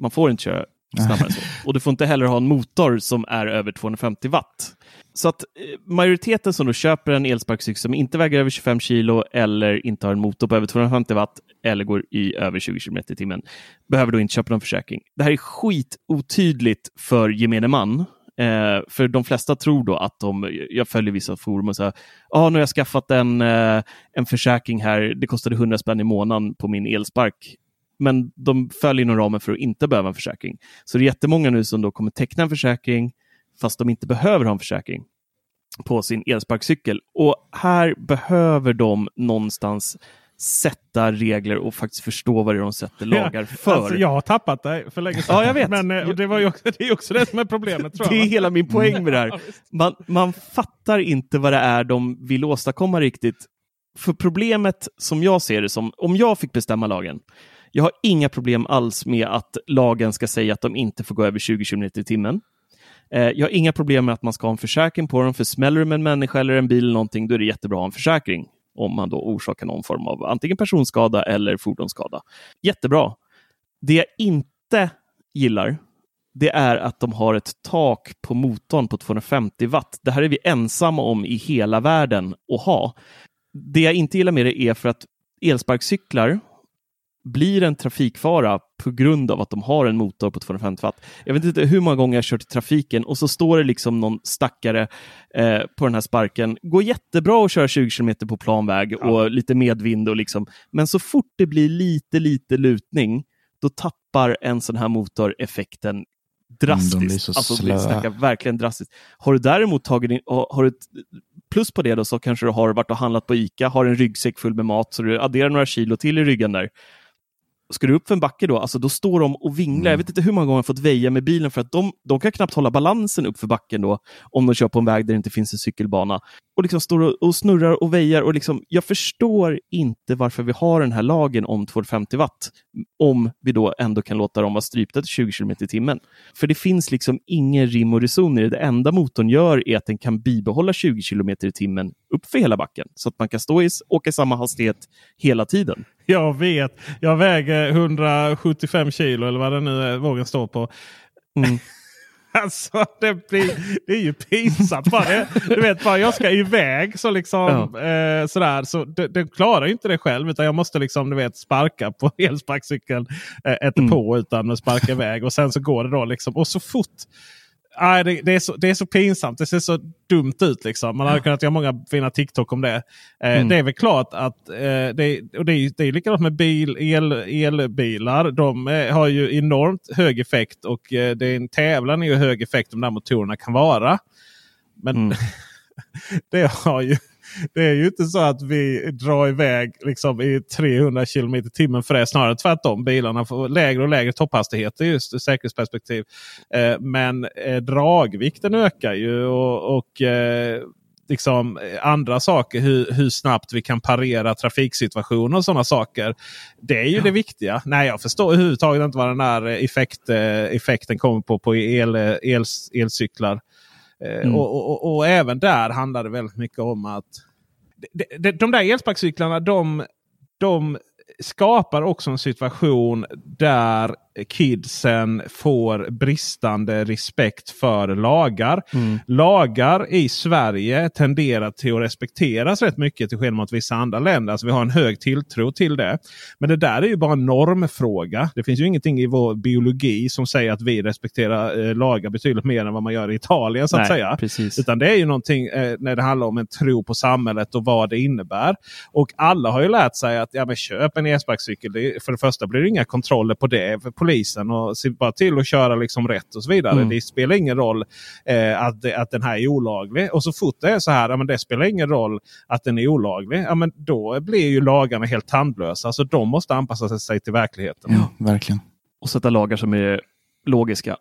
Man får inte köra snabbare än så. Och du får inte heller ha en motor som är över 250 watt. Så att eh, majoriteten som då köper en elsparkcykel som inte väger över 25 kilo eller inte har en motor på över 250 watt eller går i över 20 km i timmen behöver då inte köpa någon försäkring. Det här är skitotydligt för gemene man. Eh, för de flesta tror då att de, jag följer vissa forum och säger, ja ah, nu har jag skaffat en, eh, en försäkring här, det kostade 100 spänn i månaden på min elspark. Men de följer inom ramen för att inte behöva en försäkring. Så det är jättemånga nu som då kommer teckna en försäkring fast de inte behöver ha en försäkring på sin elsparkcykel. Och här behöver de någonstans sätta regler och faktiskt förstå vad det är de sätter lagar för. Alltså, jag har tappat det för länge sedan. Ja, jag vet. Men eh, det, var ju också, det är också det som är problemet. Tror Det jag, är va? hela min poäng med det här. Man, man fattar inte vad det är de vill åstadkomma riktigt. För problemet som jag ser det som, om jag fick bestämma lagen, jag har inga problem alls med att lagen ska säga att de inte får gå över 20 km i timmen. Eh, jag har inga problem med att man ska ha en försäkring på dem, för smäller det med en människa eller en bil eller någonting, då är det jättebra att ha en försäkring om man då orsakar någon form av antingen personskada eller fordonsskada. Jättebra. Det jag inte gillar, det är att de har ett tak på motorn på 250 watt. Det här är vi ensamma om i hela världen att ha. Det jag inte gillar med det är för att elsparkcyklar blir en trafikfara på grund av att de har en motor på 250 watt. Jag vet inte hur många gånger jag kört i trafiken och så står det liksom någon stackare eh, på den här sparken. Går jättebra att köra 20 km på plan väg och lite medvind och liksom. Men så fort det blir lite, lite lutning, då tappar en sån här motor effekten drastiskt. Mm, alltså, vi snackar verkligen drastiskt. Har du däremot tagit in, har har du ett plus på det då så kanske du har varit och handlat på ICA, har en ryggsäck full med mat, så du adderar några kilo till i ryggen där. Ska du upp för en backe då, alltså då står de och vinglar. Jag vet inte hur många gånger jag fått väja med bilen för att de, de kan knappt hålla balansen upp för backen då, om de kör på en väg där det inte finns en cykelbana. Och liksom står och, och snurrar och väjar. Och liksom, jag förstår inte varför vi har den här lagen om 250 watt, om vi då ändå kan låta dem vara strypta till 20 km i timmen. För det finns liksom ingen rim och reson i det. Det enda motorn gör är att den kan bibehålla 20 km i timmen upp för hela backen, så att man kan stå i, åka i samma hastighet hela tiden. Jag vet. Jag väger 175 kilo eller vad det nu är vågen står på. Mm. Alltså det, blir, det är ju pinsamt. Bara, du vet, bara jag ska iväg så liksom eh, sådär. Så det, det klarar ju inte det själv. Utan jag måste liksom du vet sparka på elsparkcykeln. Eh, inte Mm. på utan att sparka iväg. Och sen så går det då liksom. Och så fort. Nej, det, det, är så, det är så pinsamt. Det ser så dumt ut. Liksom. Man hade kunnat göra många fina TikTok om det. Eh, Mm. Det är väl klart att eh, det, och det, är, det är likadant med bil, el, elbilar. De eh, har ju enormt hög effekt och eh, det är en tävlan i hur hög effekt de där motorerna kan vara. Men Mm. det, har ju, det är ju inte så att vi drar iväg liksom i 300 km i timmen för det. Snarare tvärtom. Bilarna får lägre och lägre topphastigheter just ur säkerhetsperspektiv. Eh, men eh, dragvikten ökar ju och, och eh, liksom andra saker. Hur, hur snabbt vi kan parera trafiksituationer och sådana saker. Det är ju det viktiga. Nej, jag förstår överhuvudtaget inte vad den här effekt, effekten kommer på på el, el, elcyklar. Mm. Och, och, och även där handlar det väldigt mycket om att de, de, de där elsparkcyklarna de, de skapar också en situation där kidsen får bristande respekt för lagar. Mm. Lagar i Sverige tenderar till att respekteras rätt mycket till skillnad mot vissa andra länder. Alltså vi har en hög tilltro till det. Men det där är ju bara en normfråga. Det finns ju ingenting i vår biologi som säger att vi respekterar eh, lagar betydligt mer än vad man gör i Italien. så att Nej, säga. precis. Utan det är ju någonting eh, när det handlar om en tro på samhället och vad det innebär. Och alla har ju lärt sig att ja, men köp en elsparkcykel. För det första blir det inga kontroller på det för polisen. och Se bara till att köra liksom rätt och så vidare. Mm. Det spelar ingen roll eh, att, att den här är olaglig. Och så fort det är så här, ja, men det spelar ingen roll att den är olaglig. Ja, men då blir ju lagarna helt tandlösa. Så de måste anpassa sig till verkligheten. Ja, verkligen. och sätta lagar som är logiska.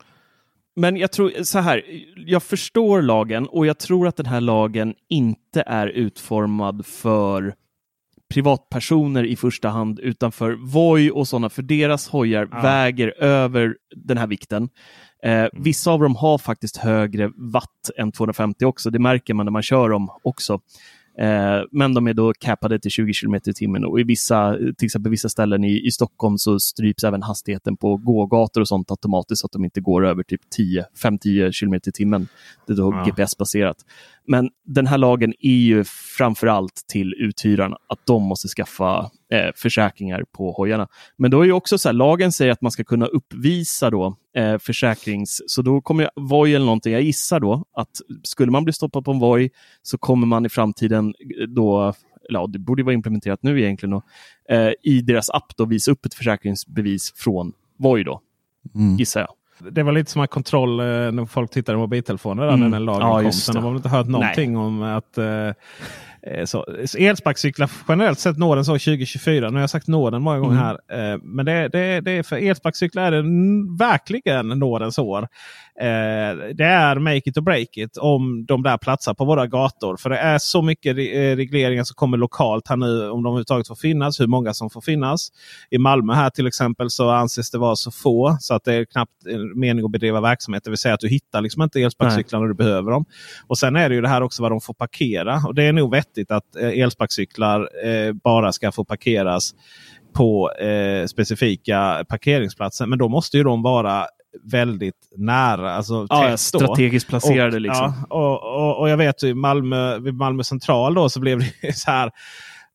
Men jag tror så här, jag förstår lagen och jag tror att den här lagen inte är utformad för privatpersoner i första hand utan för Voi och sådana, för deras hojar Ja. väger över den här vikten. Eh, vissa av dem har faktiskt högre watt än 250 också, det märker man när man kör dem också. Eh, men de är då capade till 20 km i timmen och i vissa, till exempel vissa ställen i, i Stockholm så stryps även hastigheten på gågator och sånt automatiskt så att de inte går över typ 10, 5-10 km i timmen. Det är då Ja. GPS-baserat. Men den här lagen är ju framför allt till uthyrarna, att de måste skaffa eh, försäkringar på hojarna. Men då är ju också så här, lagen säger att man ska kunna uppvisa då eh, försäkrings... Så då kommer ju Voi eller någonting, jag gissar då att skulle man bli stoppad på en Voi så kommer man i framtiden eh, då, ja, det borde vara implementerat nu egentligen, då, eh, i deras app då visa upp ett försäkringsbevis från Voi då, Mm. gissar jag. Det var lite som en kontroll eh, när folk tittade i mobiltelefoner där Mm. när den lagen Ja, kom. Sen har man inte hört någonting om att, Eh, så, elsparkcyklar generellt sett når den så 2024. Nu har jag sagt når den många gånger Mm. här. Eh, Men det, det, det är för elsparkcyklar är det verkligen nådens år. Eh, det är make it or break it om de där platsar på våra gator. För det är så mycket re- eh, regleringar som kommer lokalt här nu om de överhuvudtaget får finnas. Hur många som får finnas. I Malmö här till exempel så anses det vara så få så att det är knappt en mening att bedriva verksamhet. Det vill säga att du hittar liksom inte elsparkcyklar när du behöver dem. Och sen är det ju det här också vad de får parkera. Och det är nog vettigt att eh, elsparkcyklar eh, bara ska få parkeras på eh, specifika parkeringsplatser. Men då måste ju de vara väldigt nära. Alltså Ja, strategiskt placerade och, liksom. Ja, och, och, och jag vet i Malmö, vid Malmö central då så blev det så här.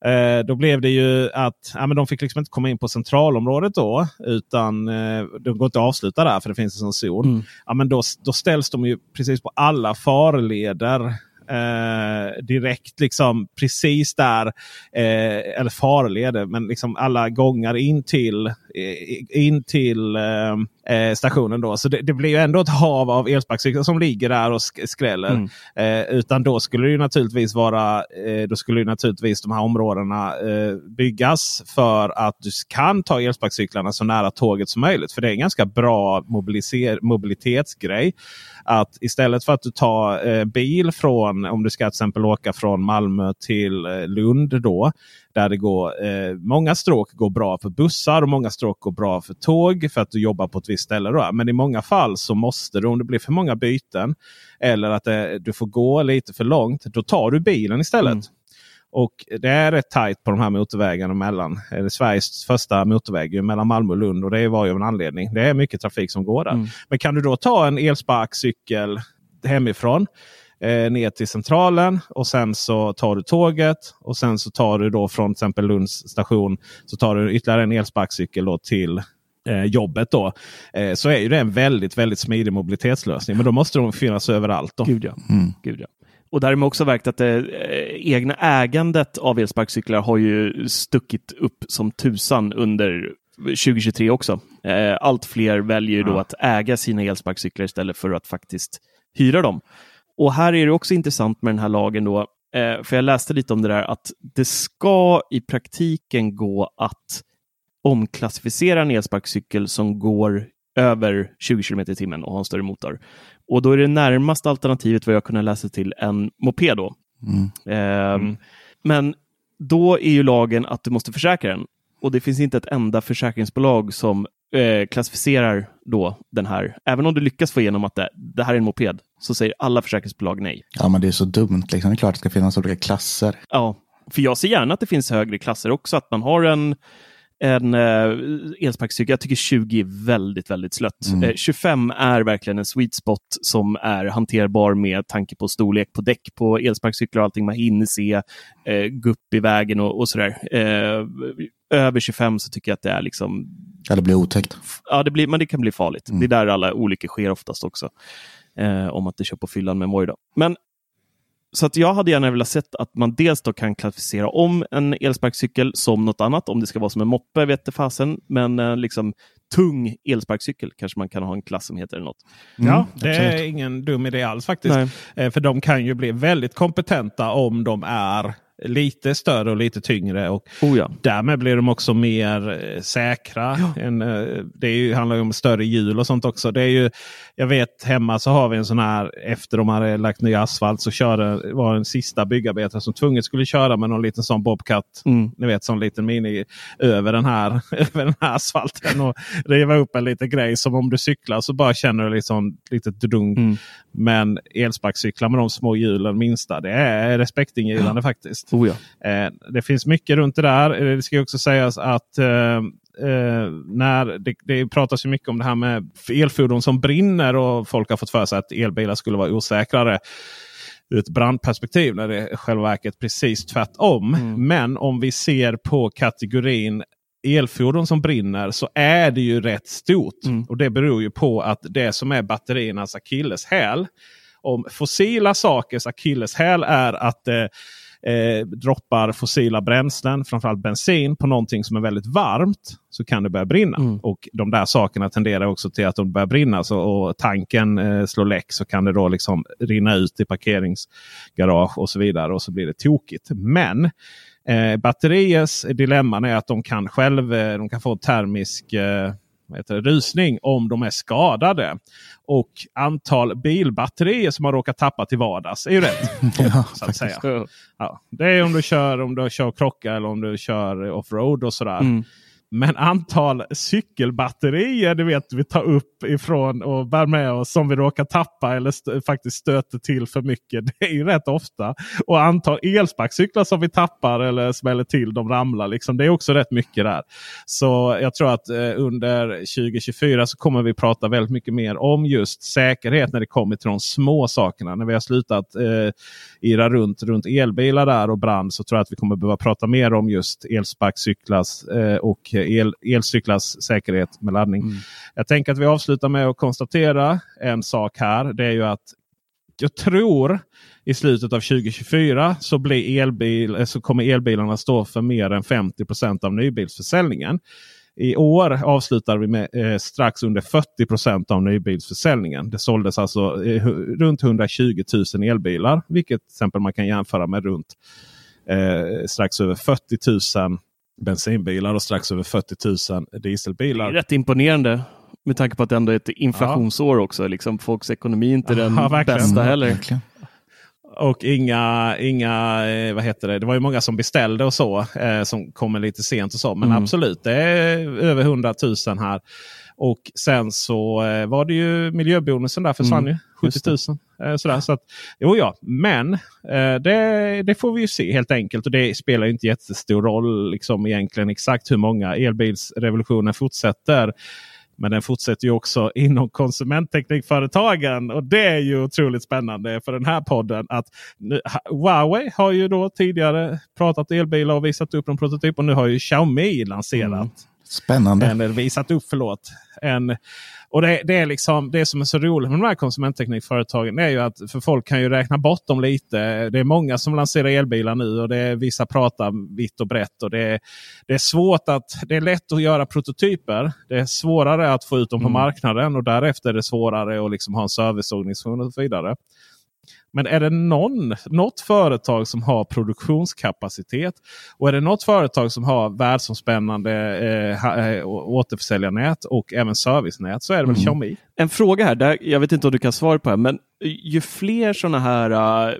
Eh, då blev det ju att ja, men de fick liksom inte komma in på centralområdet då. Utan eh, de går inte att avsluta där för det finns en sån zon. Mm. Ja, men då, då ställs de ju precis på alla farleder. Eh, direkt liksom precis där. Eh, eller farleder men liksom alla gångar in till, eh, in till eh, eh, stationen. då. Så det, det blir ju ändå ett hav av elsparkcyklar som ligger där och sk- skräller. Mm. Eh, utan då skulle det ju naturligtvis vara eh, då skulle ju naturligtvis de här områdena eh, byggas för att du kan ta elsparkcyklarna så nära tåget som möjligt. För det är en ganska bra mobilitetsgrej. Att istället för att du tar eh, bil från om du ska till exempel åka från Malmö till eh, Lund då. Där det går eh, många stråk går bra för bussar och många stråk går bra för tåg för att du jobbar på ett visst ställe. Då. Men i många fall så måste du om det blir för många byten eller att eh, du får gå lite för långt. Då tar du bilen istället. Mm. Och det är rätt tajt på de här motorvägarna mellan. Är Sveriges första motorväg mellan Malmö och Lund och det var ju av en anledning. Det är mycket trafik som går där. Mm. Men kan du då ta en elsparkcykel hemifrån eh, ner till centralen och sen så tar du tåget och sen så tar du då från till exempel Lunds station så tar du ytterligare en elsparkcykel då till eh, jobbet. Då, eh, så är ju det en väldigt väldigt smidig mobilitetslösning. Men då måste de finnas överallt. Då. Gud ja. Mm. Gud ja. Och där har man också märkt att det eh, egna ägandet av elsparkcyklar har ju stuckit upp som tusan under 2023 också. Eh, allt fler väljer ju då att äga sina elsparkcyklar istället för att faktiskt hyra dem. Och här är det också intressant med den här lagen då, eh, för jag läste lite om det där att det ska i praktiken gå att omklassificera en elsparkcykel som går över 20 km i timmen och har en större motor. Och då är det närmaste alternativet vad jag kunnat läsa till en moped. Då. Mm. Ehm, Mm. Men då är ju lagen att du måste försäkra den. Och det finns inte ett enda försäkringsbolag som eh, klassificerar då den här. Även om du lyckas få igenom att det, det här är en moped så säger alla försäkringsbolag nej. Ja, men det är så dumt. Liksom. Det är klart att det ska finnas olika klasser. Ja, för jag ser gärna att det finns högre klasser också. Att man har en, en eh, elsparkcykel. Jag tycker 20 är väldigt, väldigt slött. Mm. Eh, 25 är verkligen en sweet spot som är hanterbar med tanke på storlek på däck på elsparkcyklar och allting. Man hinner se eh, gupp i vägen och, och sådär. Eh, över 25 så tycker jag att det är liksom Ja, det blir otäckt. Ja, det, blir, men det kan bli farligt. Mm. Det är där alla olyckor sker oftast också. Eh, om att det kör på fyllan med moj. Men så att jag hade gärna velat sett att man dels då kan klassificera om en elsparkcykel som något annat, om det ska vara som en moppe, vet det fasen. Men eh, liksom tung elsparkcykel kanske man kan ha en klass som heter eller något. Mm, Ja, det är absolut. ingen dum idé alls faktiskt. Eh, För de kan ju bli väldigt kompetenta om de är lite större och lite tyngre. Och Oh ja. Därmed blir de också mer eh, säkra. Än, eh, det är ju, handlar ju om större hjul och sånt också. Det är ju, jag vet hemma så har vi en sån här efter de hade lagt ny asfalt så körde, var en sista byggarbetare som tvunget skulle köra med någon liten sån bobcat. Mm. Ni vet sån liten mini över den här, över den här asfalten och riva upp en liten grej. Som om du cyklar så bara känner du liksom lite dudung. Mm. Men elsparkcyklar med de små hjulen minsta det är respektingivande faktiskt. Oh ja. Eh, det finns mycket runt det där. Eh, Det ska också sägas att eh, eh, när det, det pratas ju mycket om det här med elfordon som brinner och folk har fått för sig att elbilar skulle vara osäkrare ur ett brandperspektiv. När det är själva verket precis tvärtom. Mm. Men om vi ser på kategorin elfordon som brinner så är det ju rätt stort. Mm. Och det beror ju på att det som är batteriernas akilleshäl. Om fossila sakers akilleshäl är att eh, eh, droppar fossila bränslen, framförallt bensin, på någonting som är väldigt varmt så kan det börja brinna. Mm. Och de där sakerna tenderar också till att de börjar brinna. Så, och tanken eh, slår läck så kan det då liksom rinna ut i parkeringsgarage och så vidare. Och så blir det tokigt. Men eh, batteriers dilemma är att de kan själv eh, de kan få termisk eh, heter det, rusning om de är skadade. Och antal bilbatterier som har råkat tappa till vardags är ju rätt. Ja, så att säga. Ja. Det är om du kör om du kör krocka eller om du kör offroad och sådär. Mm. Men antal cykelbatterier du vet, vi tar upp ifrån och bär med oss som vi råkar tappa eller st faktiskt stöter till för mycket. Det är ju rätt ofta. Och antal elsparkcyklar som vi tappar eller smäller till, de ramlar. Liksom. Det är också rätt mycket där. Så jag tror att eh, under 2024 så kommer vi prata väldigt mycket mer om just säkerhet när det kommer till de små sakerna. När vi har slutat eh, irra runt, runt elbilar där och brand så tror jag att vi kommer behöva prata mer om just elsparkcyklar. eh, och el, elcyklars säkerhet med laddning. Jag tänker att vi avslutar med att konstatera en sak här. Det är ju att jag tror i slutet av 2024 så, blir elbil, eh, så kommer elbilarna stå för mer än 50% av nybilsförsäljningen. I år avslutar vi med eh, strax under 40% av nybilsförsäljningen. Det såldes alltså eh, runt 120 000 elbilar. Vilket till exempel man kan jämföra med runt eh, strax över 40 000 bensinbilar och strax över 40 000 Det är dieselbilar. rätt imponerande. Med tanke på att det ändå är ett inflationsår också. Liksom, folks ekonomi är inte den Ja, verkligen. bästa heller. Verkligen. Och inga, inga eh, vad heter det? Det var ju många som beställde och så. Eh, som kommer lite sent och så. Men Mm. absolut, det är över 100 000 här. Och sen så eh, var det ju miljöbonusen där försvann Mm, ju. 70 000. Eh, sådär. Så att, jo ja, men eh, det, det får vi ju se helt enkelt. Och det spelar ju inte jättestor roll liksom egentligen exakt hur många elbilsrevolutionen fortsätter. Men den fortsätter ju också inom konsumentteknikföretagen. Och det är ju otroligt spännande för den här podden. att nu, Huawei har ju då tidigare pratat elbilar och visat upp en prototyp. Och nu har ju Xiaomi lanserat Spännande. eller visat upp förlåt. En, och det, det är liksom det som är så roligt med de här konsumentteknikföretagen. är ju att för folk kan ju räkna bort dem lite. Det är många som lanserar elbilar nu och det är, vissa pratar vitt och brett. Och det, är, det är svårt att det är lätt att göra prototyper. Det är svårare att få ut dem på marknaden och därefter är det svårare att liksom ha en serviceorganisation och så vidare. Men är det någon, något företag som har produktionskapacitet och är det något företag som har världsomspännande eh, eh, återförsäljarnät och även servicenät så är det väl Xiaomi. En fråga här, där, jag vet inte om du kan svara på det, men ju fler sådana här uh,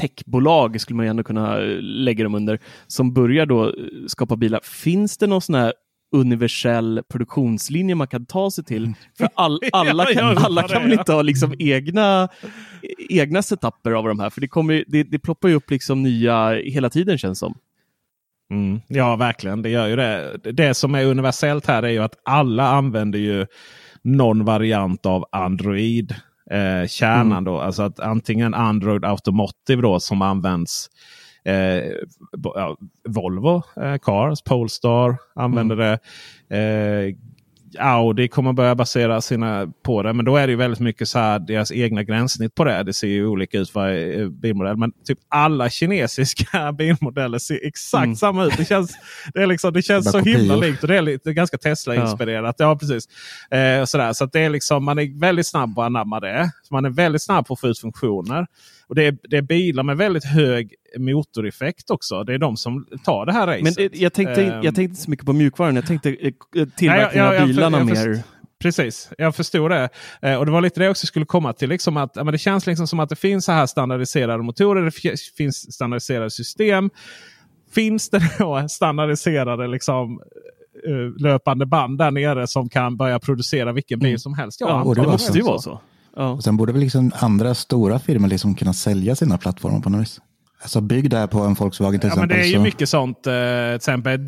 techbolag, skulle man ändå kunna eh, lägga dem under, som börjar då skapa bilar. Finns det någon sån här universell produktionslinje man kan ta sig till? För all, alla, kan, alla kan väl inte ha liksom egna, egna setuper av de här? För det, kommer, det, det ploppar ju upp liksom nya hela tiden känns som. Mm. Ja, verkligen. Det gör ju det. Det som är universellt här är ju att alla använder ju någon variant av Android. Eh, kärnan då. Alltså att antingen Android Automotive då som används Eh, ja, Volvo eh, Cars, Polestar använder det. Eh, Audi kommer börja basera sina på det. Men då är det ju väldigt mycket så här deras egna gränssnitt på det. Det ser ju olika ut varje eh, bilmodell. Men typ alla kinesiska bilmodeller ser exakt Mm. samma ut. Det känns, det är liksom, det känns så himla kopior. likt. Och det är lite, ganska Tesla-inspirerat. Ja. precis. Eh, sådär. Så det är liksom, man är väldigt snabb på att anamma det. Så man är väldigt snabb på att få ut funktioner. Och det är, det är bilar med väldigt hög motoreffekt också. Det är de som tar det här racet. Men det, jag, tänkte, Ehm, jag tänkte inte så mycket på mjukvaran, jag tänkte eh, Nej, tillverkningen jag- av jag- bilarna jag- mer. jag- Precis, jag förstod det. Eh, och det var lite det jag också skulle komma till. Liksom att, ja, men det känns liksom som att det finns så här standardiserade motorer. Det fi- finns standardiserade system. Finns det då standardiserade liksom, eh, löpande band där nere som kan börja producera vilken bil som helst? Ja, Ja, det måste ju vara så. Ja. Och sen borde väl liksom andra stora firmor liksom kunna sälja sina plattformar på något vis. Alltså bygg där på en Volkswagen till Ja, men exempel. det är ju så- mycket sånt. Eh, till exempel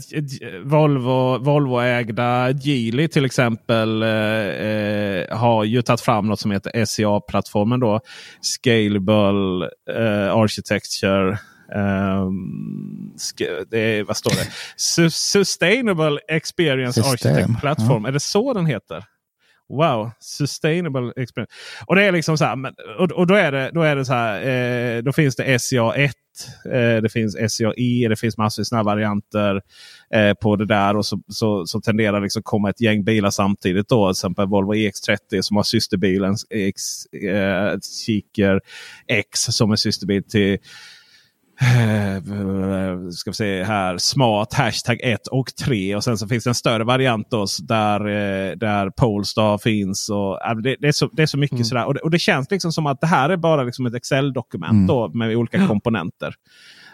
Volvo, Volvo-ägda Geely till exempel eh, eh, har ju tagit fram något som heter SCA-plattformen. då. Scalable eh, Architecture. sk- det är, vad står det? Su- Sustainable Experience System, Architect Platform. Är det så den heter? Wow, sustainable experience. Och det är liksom så här, och, och då är det, då är det så här. Eh, då finns det SCA 1, eh, det finns SCA E, det finns massor av sådana varianter eh, på det där. Och så, så, så tenderar det liksom komma ett gäng bilar samtidigt. då. Till exempel Volvo EX30 som har systerbilen X, eh, Kiker X som är systerbil till ska vi se här, smart hashtag 1 och 3. Och sen så finns det en större variant då, där, eh, där Polestar finns. Och, det, det, är så, det är så mycket mm. sådär. Och det, och det, känns liksom som att det här är bara liksom ett Excel-dokument mm. med olika komponenter.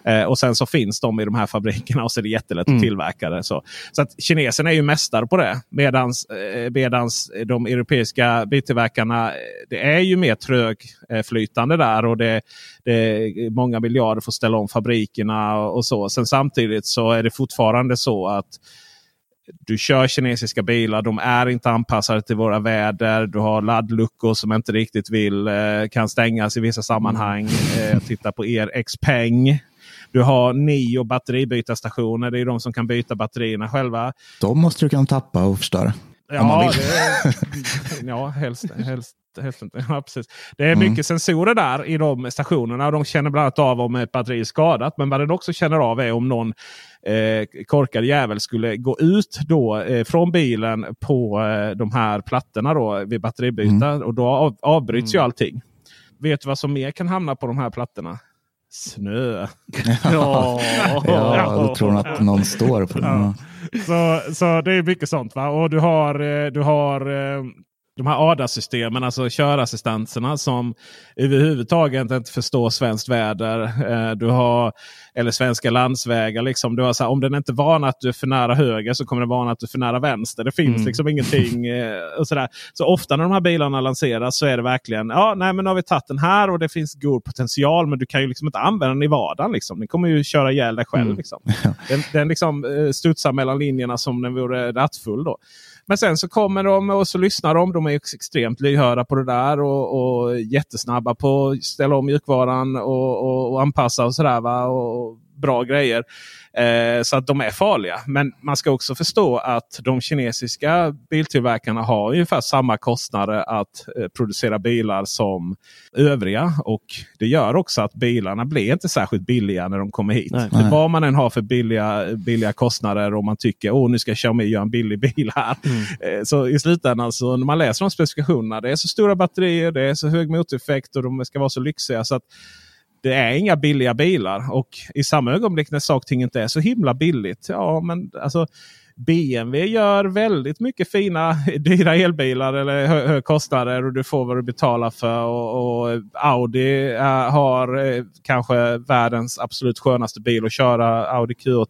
Eh, och sen så finns de i de här fabrikerna och så är det jättelätt mm. att tillverka det. Så, så att kineserna är ju mästare på det. Medans, eh, medans de europeiska biltillverkarna, det är ju mer trögflytande där. Och det, det många miljarder att ställa om fabrikerna och så. Sen samtidigt så är det fortfarande så att du kör kinesiska bilar. De är inte anpassade till våra väder. Du har laddluckor som inte riktigt vill eh, kan stängas i vissa sammanhang. Eh, titta på er Xpeng. Du har Nio batteribytarstationer. Det är de som kan byta batterierna själva. De måste du kunna tappa och förstöra. Ja, det, ja helst, helst, inte. Ja, precis. Det är mycket mm. sensorer där i de stationerna. Och de känner bland annat av om ett batteri är skadat. Men vad den också känner av är om någon eh, korkad jävel skulle gå ut då eh, från bilen på eh, de här plattorna då, vid batteribyte. Mm. Och då av, avbryts mm. ju allting. Vet du vad som mer kan hamna på de här plattorna? Snö. ja, ja, då tror hon att någon står på den. Ja. Så, så det är mycket sånt. Va? Och du har, eh, du har eh, de här ADA-systemen, alltså körassistenserna som överhuvudtaget inte förstår svenskt väder. Eh, du har, eller svenska landsvägar. Liksom. Du har så här, om den inte varnar att du är för nära höger så kommer den varna att du är för nära vänster. Det finns mm. liksom ingenting. Eh, och sådär. Så ofta när de här bilarna lanseras så är det verkligen ja, nej, men nu har vi tagit den här och det finns god potential. Men du kan ju liksom inte använda den i vardagen. Liksom. Den kommer ju köra ihjäl dig själv. Mm. Liksom. Den, den liksom, eh, studsar mellan linjerna som den vore rattfull. Då. Men sen så kommer de och så lyssnar de. De är extremt lyhörda på det där och, och jättesnabba på att ställa om mjukvaran och, och, och anpassa och sådär. Va? Och, bra grejer. Eh, så att de är farliga. Men man ska också förstå att de kinesiska biltillverkarna har ungefär samma kostnader att eh, producera bilar som övriga. Och det gör också att bilarna blir inte särskilt billiga när de kommer hit. Nej. Vad man än har för billiga, billiga kostnader och man tycker att nu ska Xiaomi göra en billig bil här. Mm. Eh, så i slutändan så när man läser de specifikationerna. Det är så stora batterier, det är så hög motoreffekt och de ska vara så lyxiga. så att det är inga billiga bilar. Och i samma ögonblick när saker inte är så himla billigt. Ja, men alltså BMW gör väldigt mycket fina dyra elbilar eller höga kostnader och du får vad du betalar för. Och, och Audi äh, har eh, kanske världens absolut skönaste bil att köra. Audi Q8.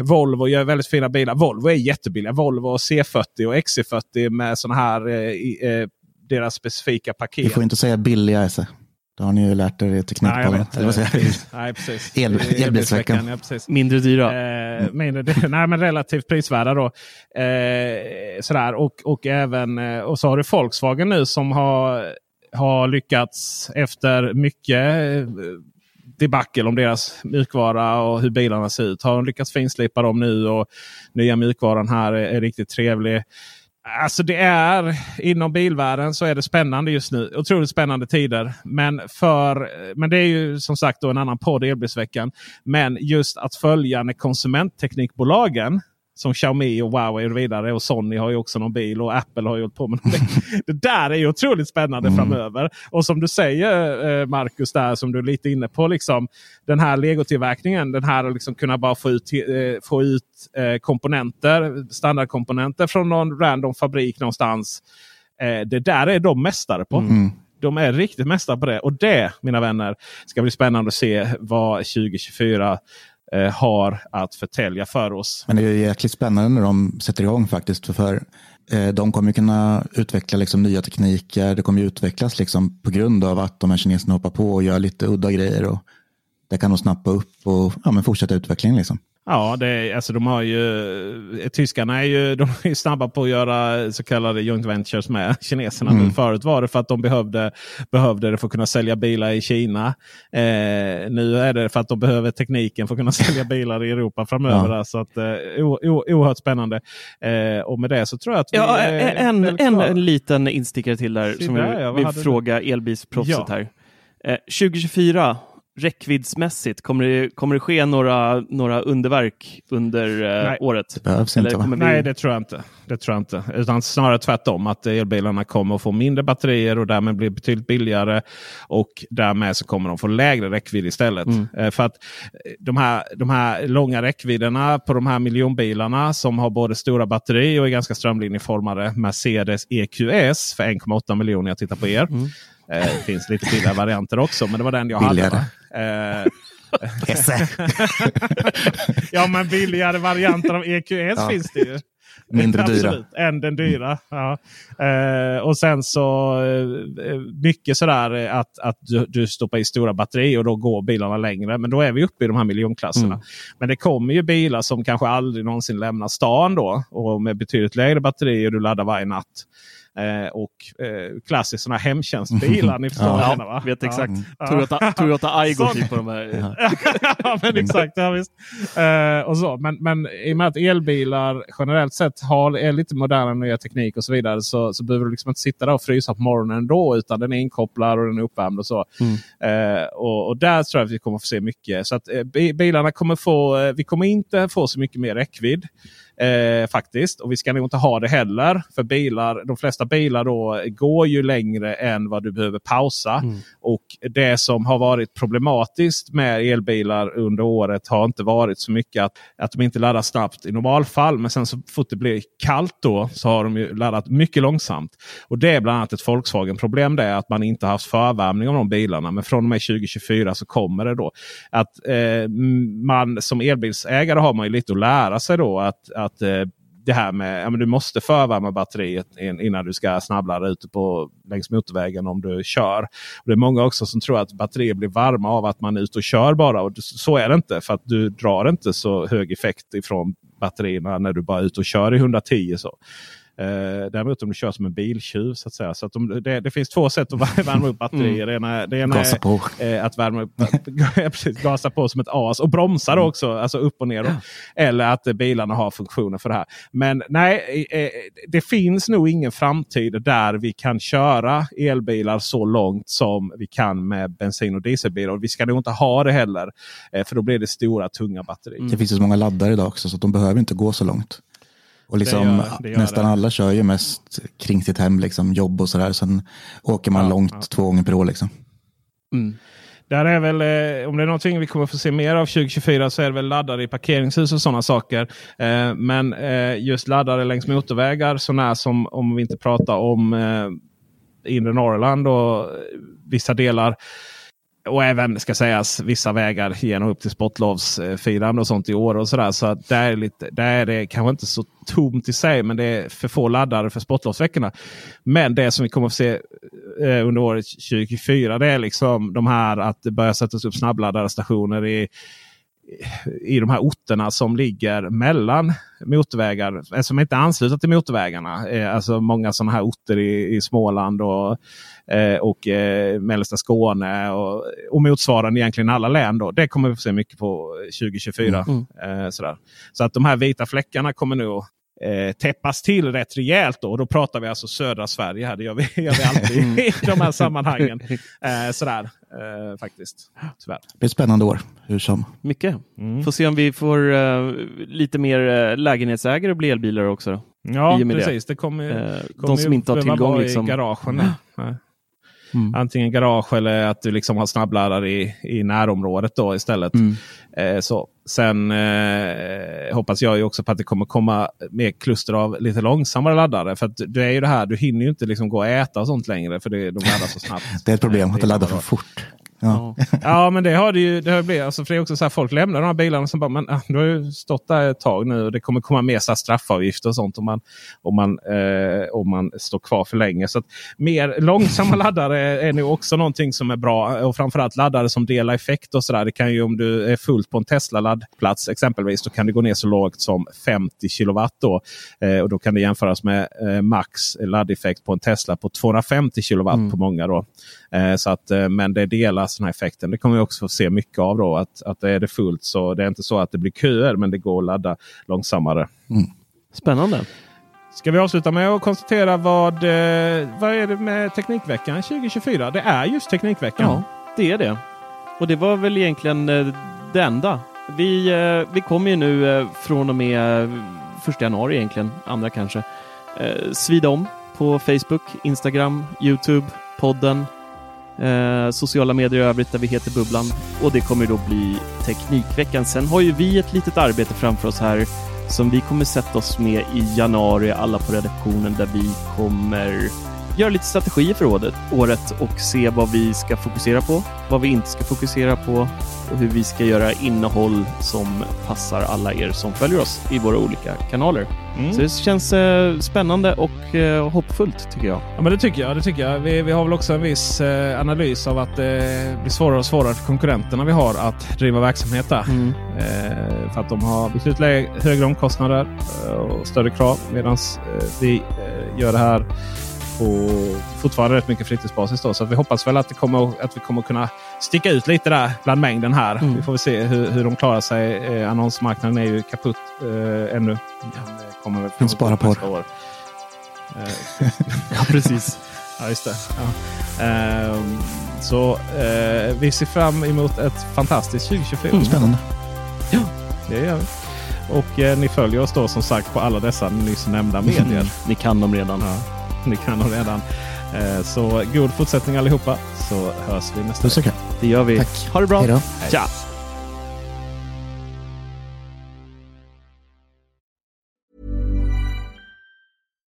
Volvo gör väldigt fina bilar. Volvo är jättebilliga. Volvo C40 och XC40 med sådana här eh, eh, deras specifika paket. Du får inte säga billiga. Alltså. Då har ni ju lärt er teknikbollen. Nej, precis. El, elbilsveckan. Ja, Mindre dyra. Eh, mindre, nej, men relativt prisvärda då. Eh, sådär. Och, och, även, eh, och så har du Volkswagen nu som har, har lyckats efter mycket eh, debacle om deras mjukvara och hur bilarna ser ut. Har de lyckats finslipa dem nu och nya mjukvaran här är, är riktigt trevlig. Alltså det är inom bilvärlden så är det spännande just nu. Otroligt spännande tider. Men, för, men det är ju som sagt då en annan podd, Elbilsveckan. Men just att följa när konsumentteknikbolagen som Xiaomi och Huawei och vidare. Och Sony har ju också någon bil och Apple har gjort på med någonting. Det där är ju otroligt spännande mm. framöver. Och som du säger eh, Marcus, där som du är lite inne på. Liksom, den här legotillverkningen. Den här att liksom kunna bara få ut, eh, få ut eh, komponenter, standardkomponenter från någon random fabrik någonstans. det där är de mästare på. Mm. De är riktigt mästare på det. Och det mina vänner ska bli spännande att se vad 2024 eh, har att förtälja för oss. Men det är ju jäkligt spännande när de sätter igång faktiskt. För, för eh, de kommer ju kunna utveckla liksom, nya tekniker. Det kommer ju utvecklas liksom, på grund av att de här kineserna hoppar på och gör lite udda grejer. Och det kan de snappa upp och ja, men fortsätta utvecklingen. Liksom. Ja, det är, alltså de har ju, tyskarna är ju, de är snabba på att göra så kallade joint ventures med kineserna. Mm. Förut var det för att de behövde, behövde det för att kunna sälja bilar i Kina. Eh, nu är det för att de behöver tekniken för att kunna sälja bilar i Europa framöver. Ja. Så att, eh, oerhört spännande. Eh, och med det så tror jag att vi ja, en, en, en, liten instickare till där som jag vill fråga elbilsproffset ja. här. Eh, 2024 räckviddsmässigt, kommer det, kommer det ske några, några underverk under eh, året? Det behövs inte vi... Nej, det tror jag inte. Det tror jag inte. Utan snarare tvärtom. Att elbilarna kommer att få mindre batterier och därmed blir betydligt billigare. Och därmed så kommer de få lägre räckvidd istället. Mm. Eh, för att eh, de här, de här långa räckvidderna på de här miljonbilarna som har både stora batteri och är ganska strömlinjeformade. Mercedes EQS för 1,8 miljoner. Jag tittar på er. Mm. Det finns lite billigare varianter också, men det var den jag billigare. hade. Eh, ja, men billigare varianter av EQS ja. finns det ju. Mindre dyra. Än den dyra. Ja. Eh, och sen så eh, mycket sådär att, att du, du stoppar i stora batterier och då går bilarna längre. Men då är vi uppe i de här miljonklasserna. Mm. Men det kommer ju bilar som kanske aldrig någonsin lämnar stan då. Och med betydligt lägre batterier du laddar varje natt. Eh, och eh, klassiskt sådana hemtjänstbilar. Ni förstår ja, vad va? vet exakt. Ja. Toyota, Toyota Aygo typ på de här. ja, men exakt. Ja, visst. Eh, och så. Men, men i och med att elbilar generellt sett har, är lite modernare nya teknik och så vidare så, så behöver du liksom inte sitta där och frysa på morgonen ändå. Utan den är inkopplad och den är uppvärmd och så. Mm. Eh, och, och, där tror jag att vi kommer få se mycket. Så att eh, bilarna kommer få, eh, vi kommer inte få så mycket mer räckvidd. Eh, faktiskt. Och vi ska nog inte ha det heller. För bilar, de flesta bilar då går ju längre än vad du behöver pausa. Mm. Och det som har varit problematiskt med elbilar under året har inte varit så mycket att, att de inte laddar snabbt i normalfall. Men sen så fort det blir kallt då så har de ju laddat mycket långsamt. Och det är bland annat ett Volkswagen-problem. Det är att man inte haft förvärmning av de bilarna. Men från och med 2024 så kommer det då. Att eh, man som elbilsägare har man ju lite att lära sig då. att, att att eh, det här med att ja, du måste förvärma batteriet innan du ska snabbladda ute på, längs motorvägen om du kör. Och det är många också som tror att batterier blir varma av att man är ute och kör bara. Och så är det inte. För att du drar inte så hög effekt ifrån batterierna när du bara är ute och kör i 110. Så. Eh, däremot om du kör som en biltjuv så att säga. Så att de, det, det, finns två sätt att värma upp batterier. Mm. Det ena, det ena gasa på. är eh, att värma upp, precis, gasa på som ett as och bromsa mm. också, alltså upp och ner. Då. Eller att eh, bilarna har funktioner för det här. Men nej, eh, det finns nog ingen framtid där vi kan köra elbilar så långt som vi kan med bensin och dieselbilar. Och vi ska nog inte ha det heller. Eh, för då blir det stora tunga batterier. Mm. Det finns så många laddare idag också så de behöver inte gå så långt. Och liksom, det gör, det gör nästan det. alla kör ju mest kring sitt hem, liksom, jobb och sådär. Sen åker man ja, långt ja. två gånger per år. Liksom. Mm. Där är väl, eh, om det är någonting vi kommer få se mer av 2024 så är det väl laddare i parkeringshus och sådana saker. Eh, men eh, just laddare längs motorvägar, sånär som om vi inte pratar om inre Norrland och vissa delar och även ska sägas vissa vägar genom upp till sportlovsfirande och sånt i år. och sådär. Så att där, är lite, där är det kanske inte så tomt i sig. Men det är för få laddare för sportlovsveckorna. Men det som vi kommer att se eh, under året 2024 det är liksom de här att det börjar sättas upp snabbladdarstationer i i de här orterna som ligger mellan motorvägar. Eh, som inte är anslutna till motorvägarna. Eh, alltså många sådana här orter i, i Småland och, eh, och mellersta Skåne och, och motsvarande egentligen alla län. Då. Det kommer vi få se mycket på 2024. Mm. Eh, sådär. Så att de här vita fläckarna kommer nog eh, täppas till rätt rejält. Då. Och då pratar vi alltså södra Sverige här. Det gör vi, gör vi alltid mm. i de här sammanhangen. Eh, sådär eh, faktiskt. Tyvärr. Det blir ett spännande år hur som. Mycket. Mm. Får se om vi får uh, lite mer uh, lägenhetsägare och bli elbilar också. Då. Ja, precis. Det kommer, uh, kommer de som inte har tillgång liksom... i garagen. Mm. Antingen garage eller att du liksom har snabbladdare i, i närområdet då istället. Mm. Eh, så. Sen eh, hoppas jag ju också på att det kommer komma mer kluster av lite långsammare laddare. För att det är ju det här, du hinner ju inte liksom gå och äta och sånt längre för det, de laddar så snabbt. det är ett problem att det laddar för fort. Ja. ja, men det har det ju. Det har blivit, alltså för det är också så här, folk lämnar de här bilarna som bara, men ah, du har ju stått där ett tag nu och det kommer komma mer så straffavgifter och sånt om man, om man, eh, om man står kvar för länge. Så att mer långsamma laddare är nog också någonting som är bra. Och framförallt laddare som delar effekt och sådär. Det kan ju om du är fullt på en Tesla laddplats exempelvis. Då kan det gå ner så lågt som 50 kilowatt. Då, eh, och då kan det jämföras med eh, max laddeffekt på en Tesla på 250 kilowatt Mm. på många. Då. Eh, så att, eh, men det delas den här effekten. Det kommer vi också få se mycket av. då. Att, att är det fullt så det är inte så att det blir köer men det går att ladda långsammare. Spännande. Ska vi avsluta med att konstatera vad, eh, vad är det med Teknikveckan 2024? Det är just Teknikveckan. Ja, det är det. Och det var väl egentligen eh, det enda. Vi, eh, vi kommer ju nu eh, från och med eh, första januari egentligen, andra kanske, eh, svida om på Facebook, Instagram, Youtube, podden, eh, sociala medier i övrigt där vi heter Bubblan. Och det kommer då bli Teknikveckan. Sen har ju vi ett litet arbete framför oss här som vi kommer sätta oss med i januari, alla på redaktionen, där vi kommer göra lite strategier för året, året och se vad vi ska fokusera på, vad vi inte ska fokusera på och hur vi ska göra innehåll som passar alla er som följer oss i våra olika kanaler. Mm. Så det känns eh, spännande och eh, hoppfullt tycker jag. Ja, men det tycker jag. Det tycker jag. Vi, vi har väl också en viss eh, analys av att det blir svårare och svårare för konkurrenterna vi har att driva verksamhet där. Mm. Eh, för att de har betydligt högre omkostnader eh, och större krav. Medan eh, vi eh, gör det här på fortfarande rätt mycket fritidsbasis. Då. Så vi hoppas väl att, det kommer, att vi kommer kunna sticka ut lite där bland mängden här. Mm. Vi får väl se hur, hur de klarar sig. Eh, annonsmarknaden är ju kaputt eh, ännu. Kommer väl spara på nästa år. Eh, Ja, precis. Ja, just det. Ja. Ehm, så eh, vi ser fram emot ett fantastiskt 2024. Mm, spännande. Det gör vi. Och eh, ni följer oss då som sagt på alla dessa nyss nämnda medier. Ni kan dem redan. Ja, ni kan dem redan. Eh, så god fortsättning allihopa. Så hörs vi nästa kram. Det gör vi. Tack. Ha det bra. Hej då. Tja!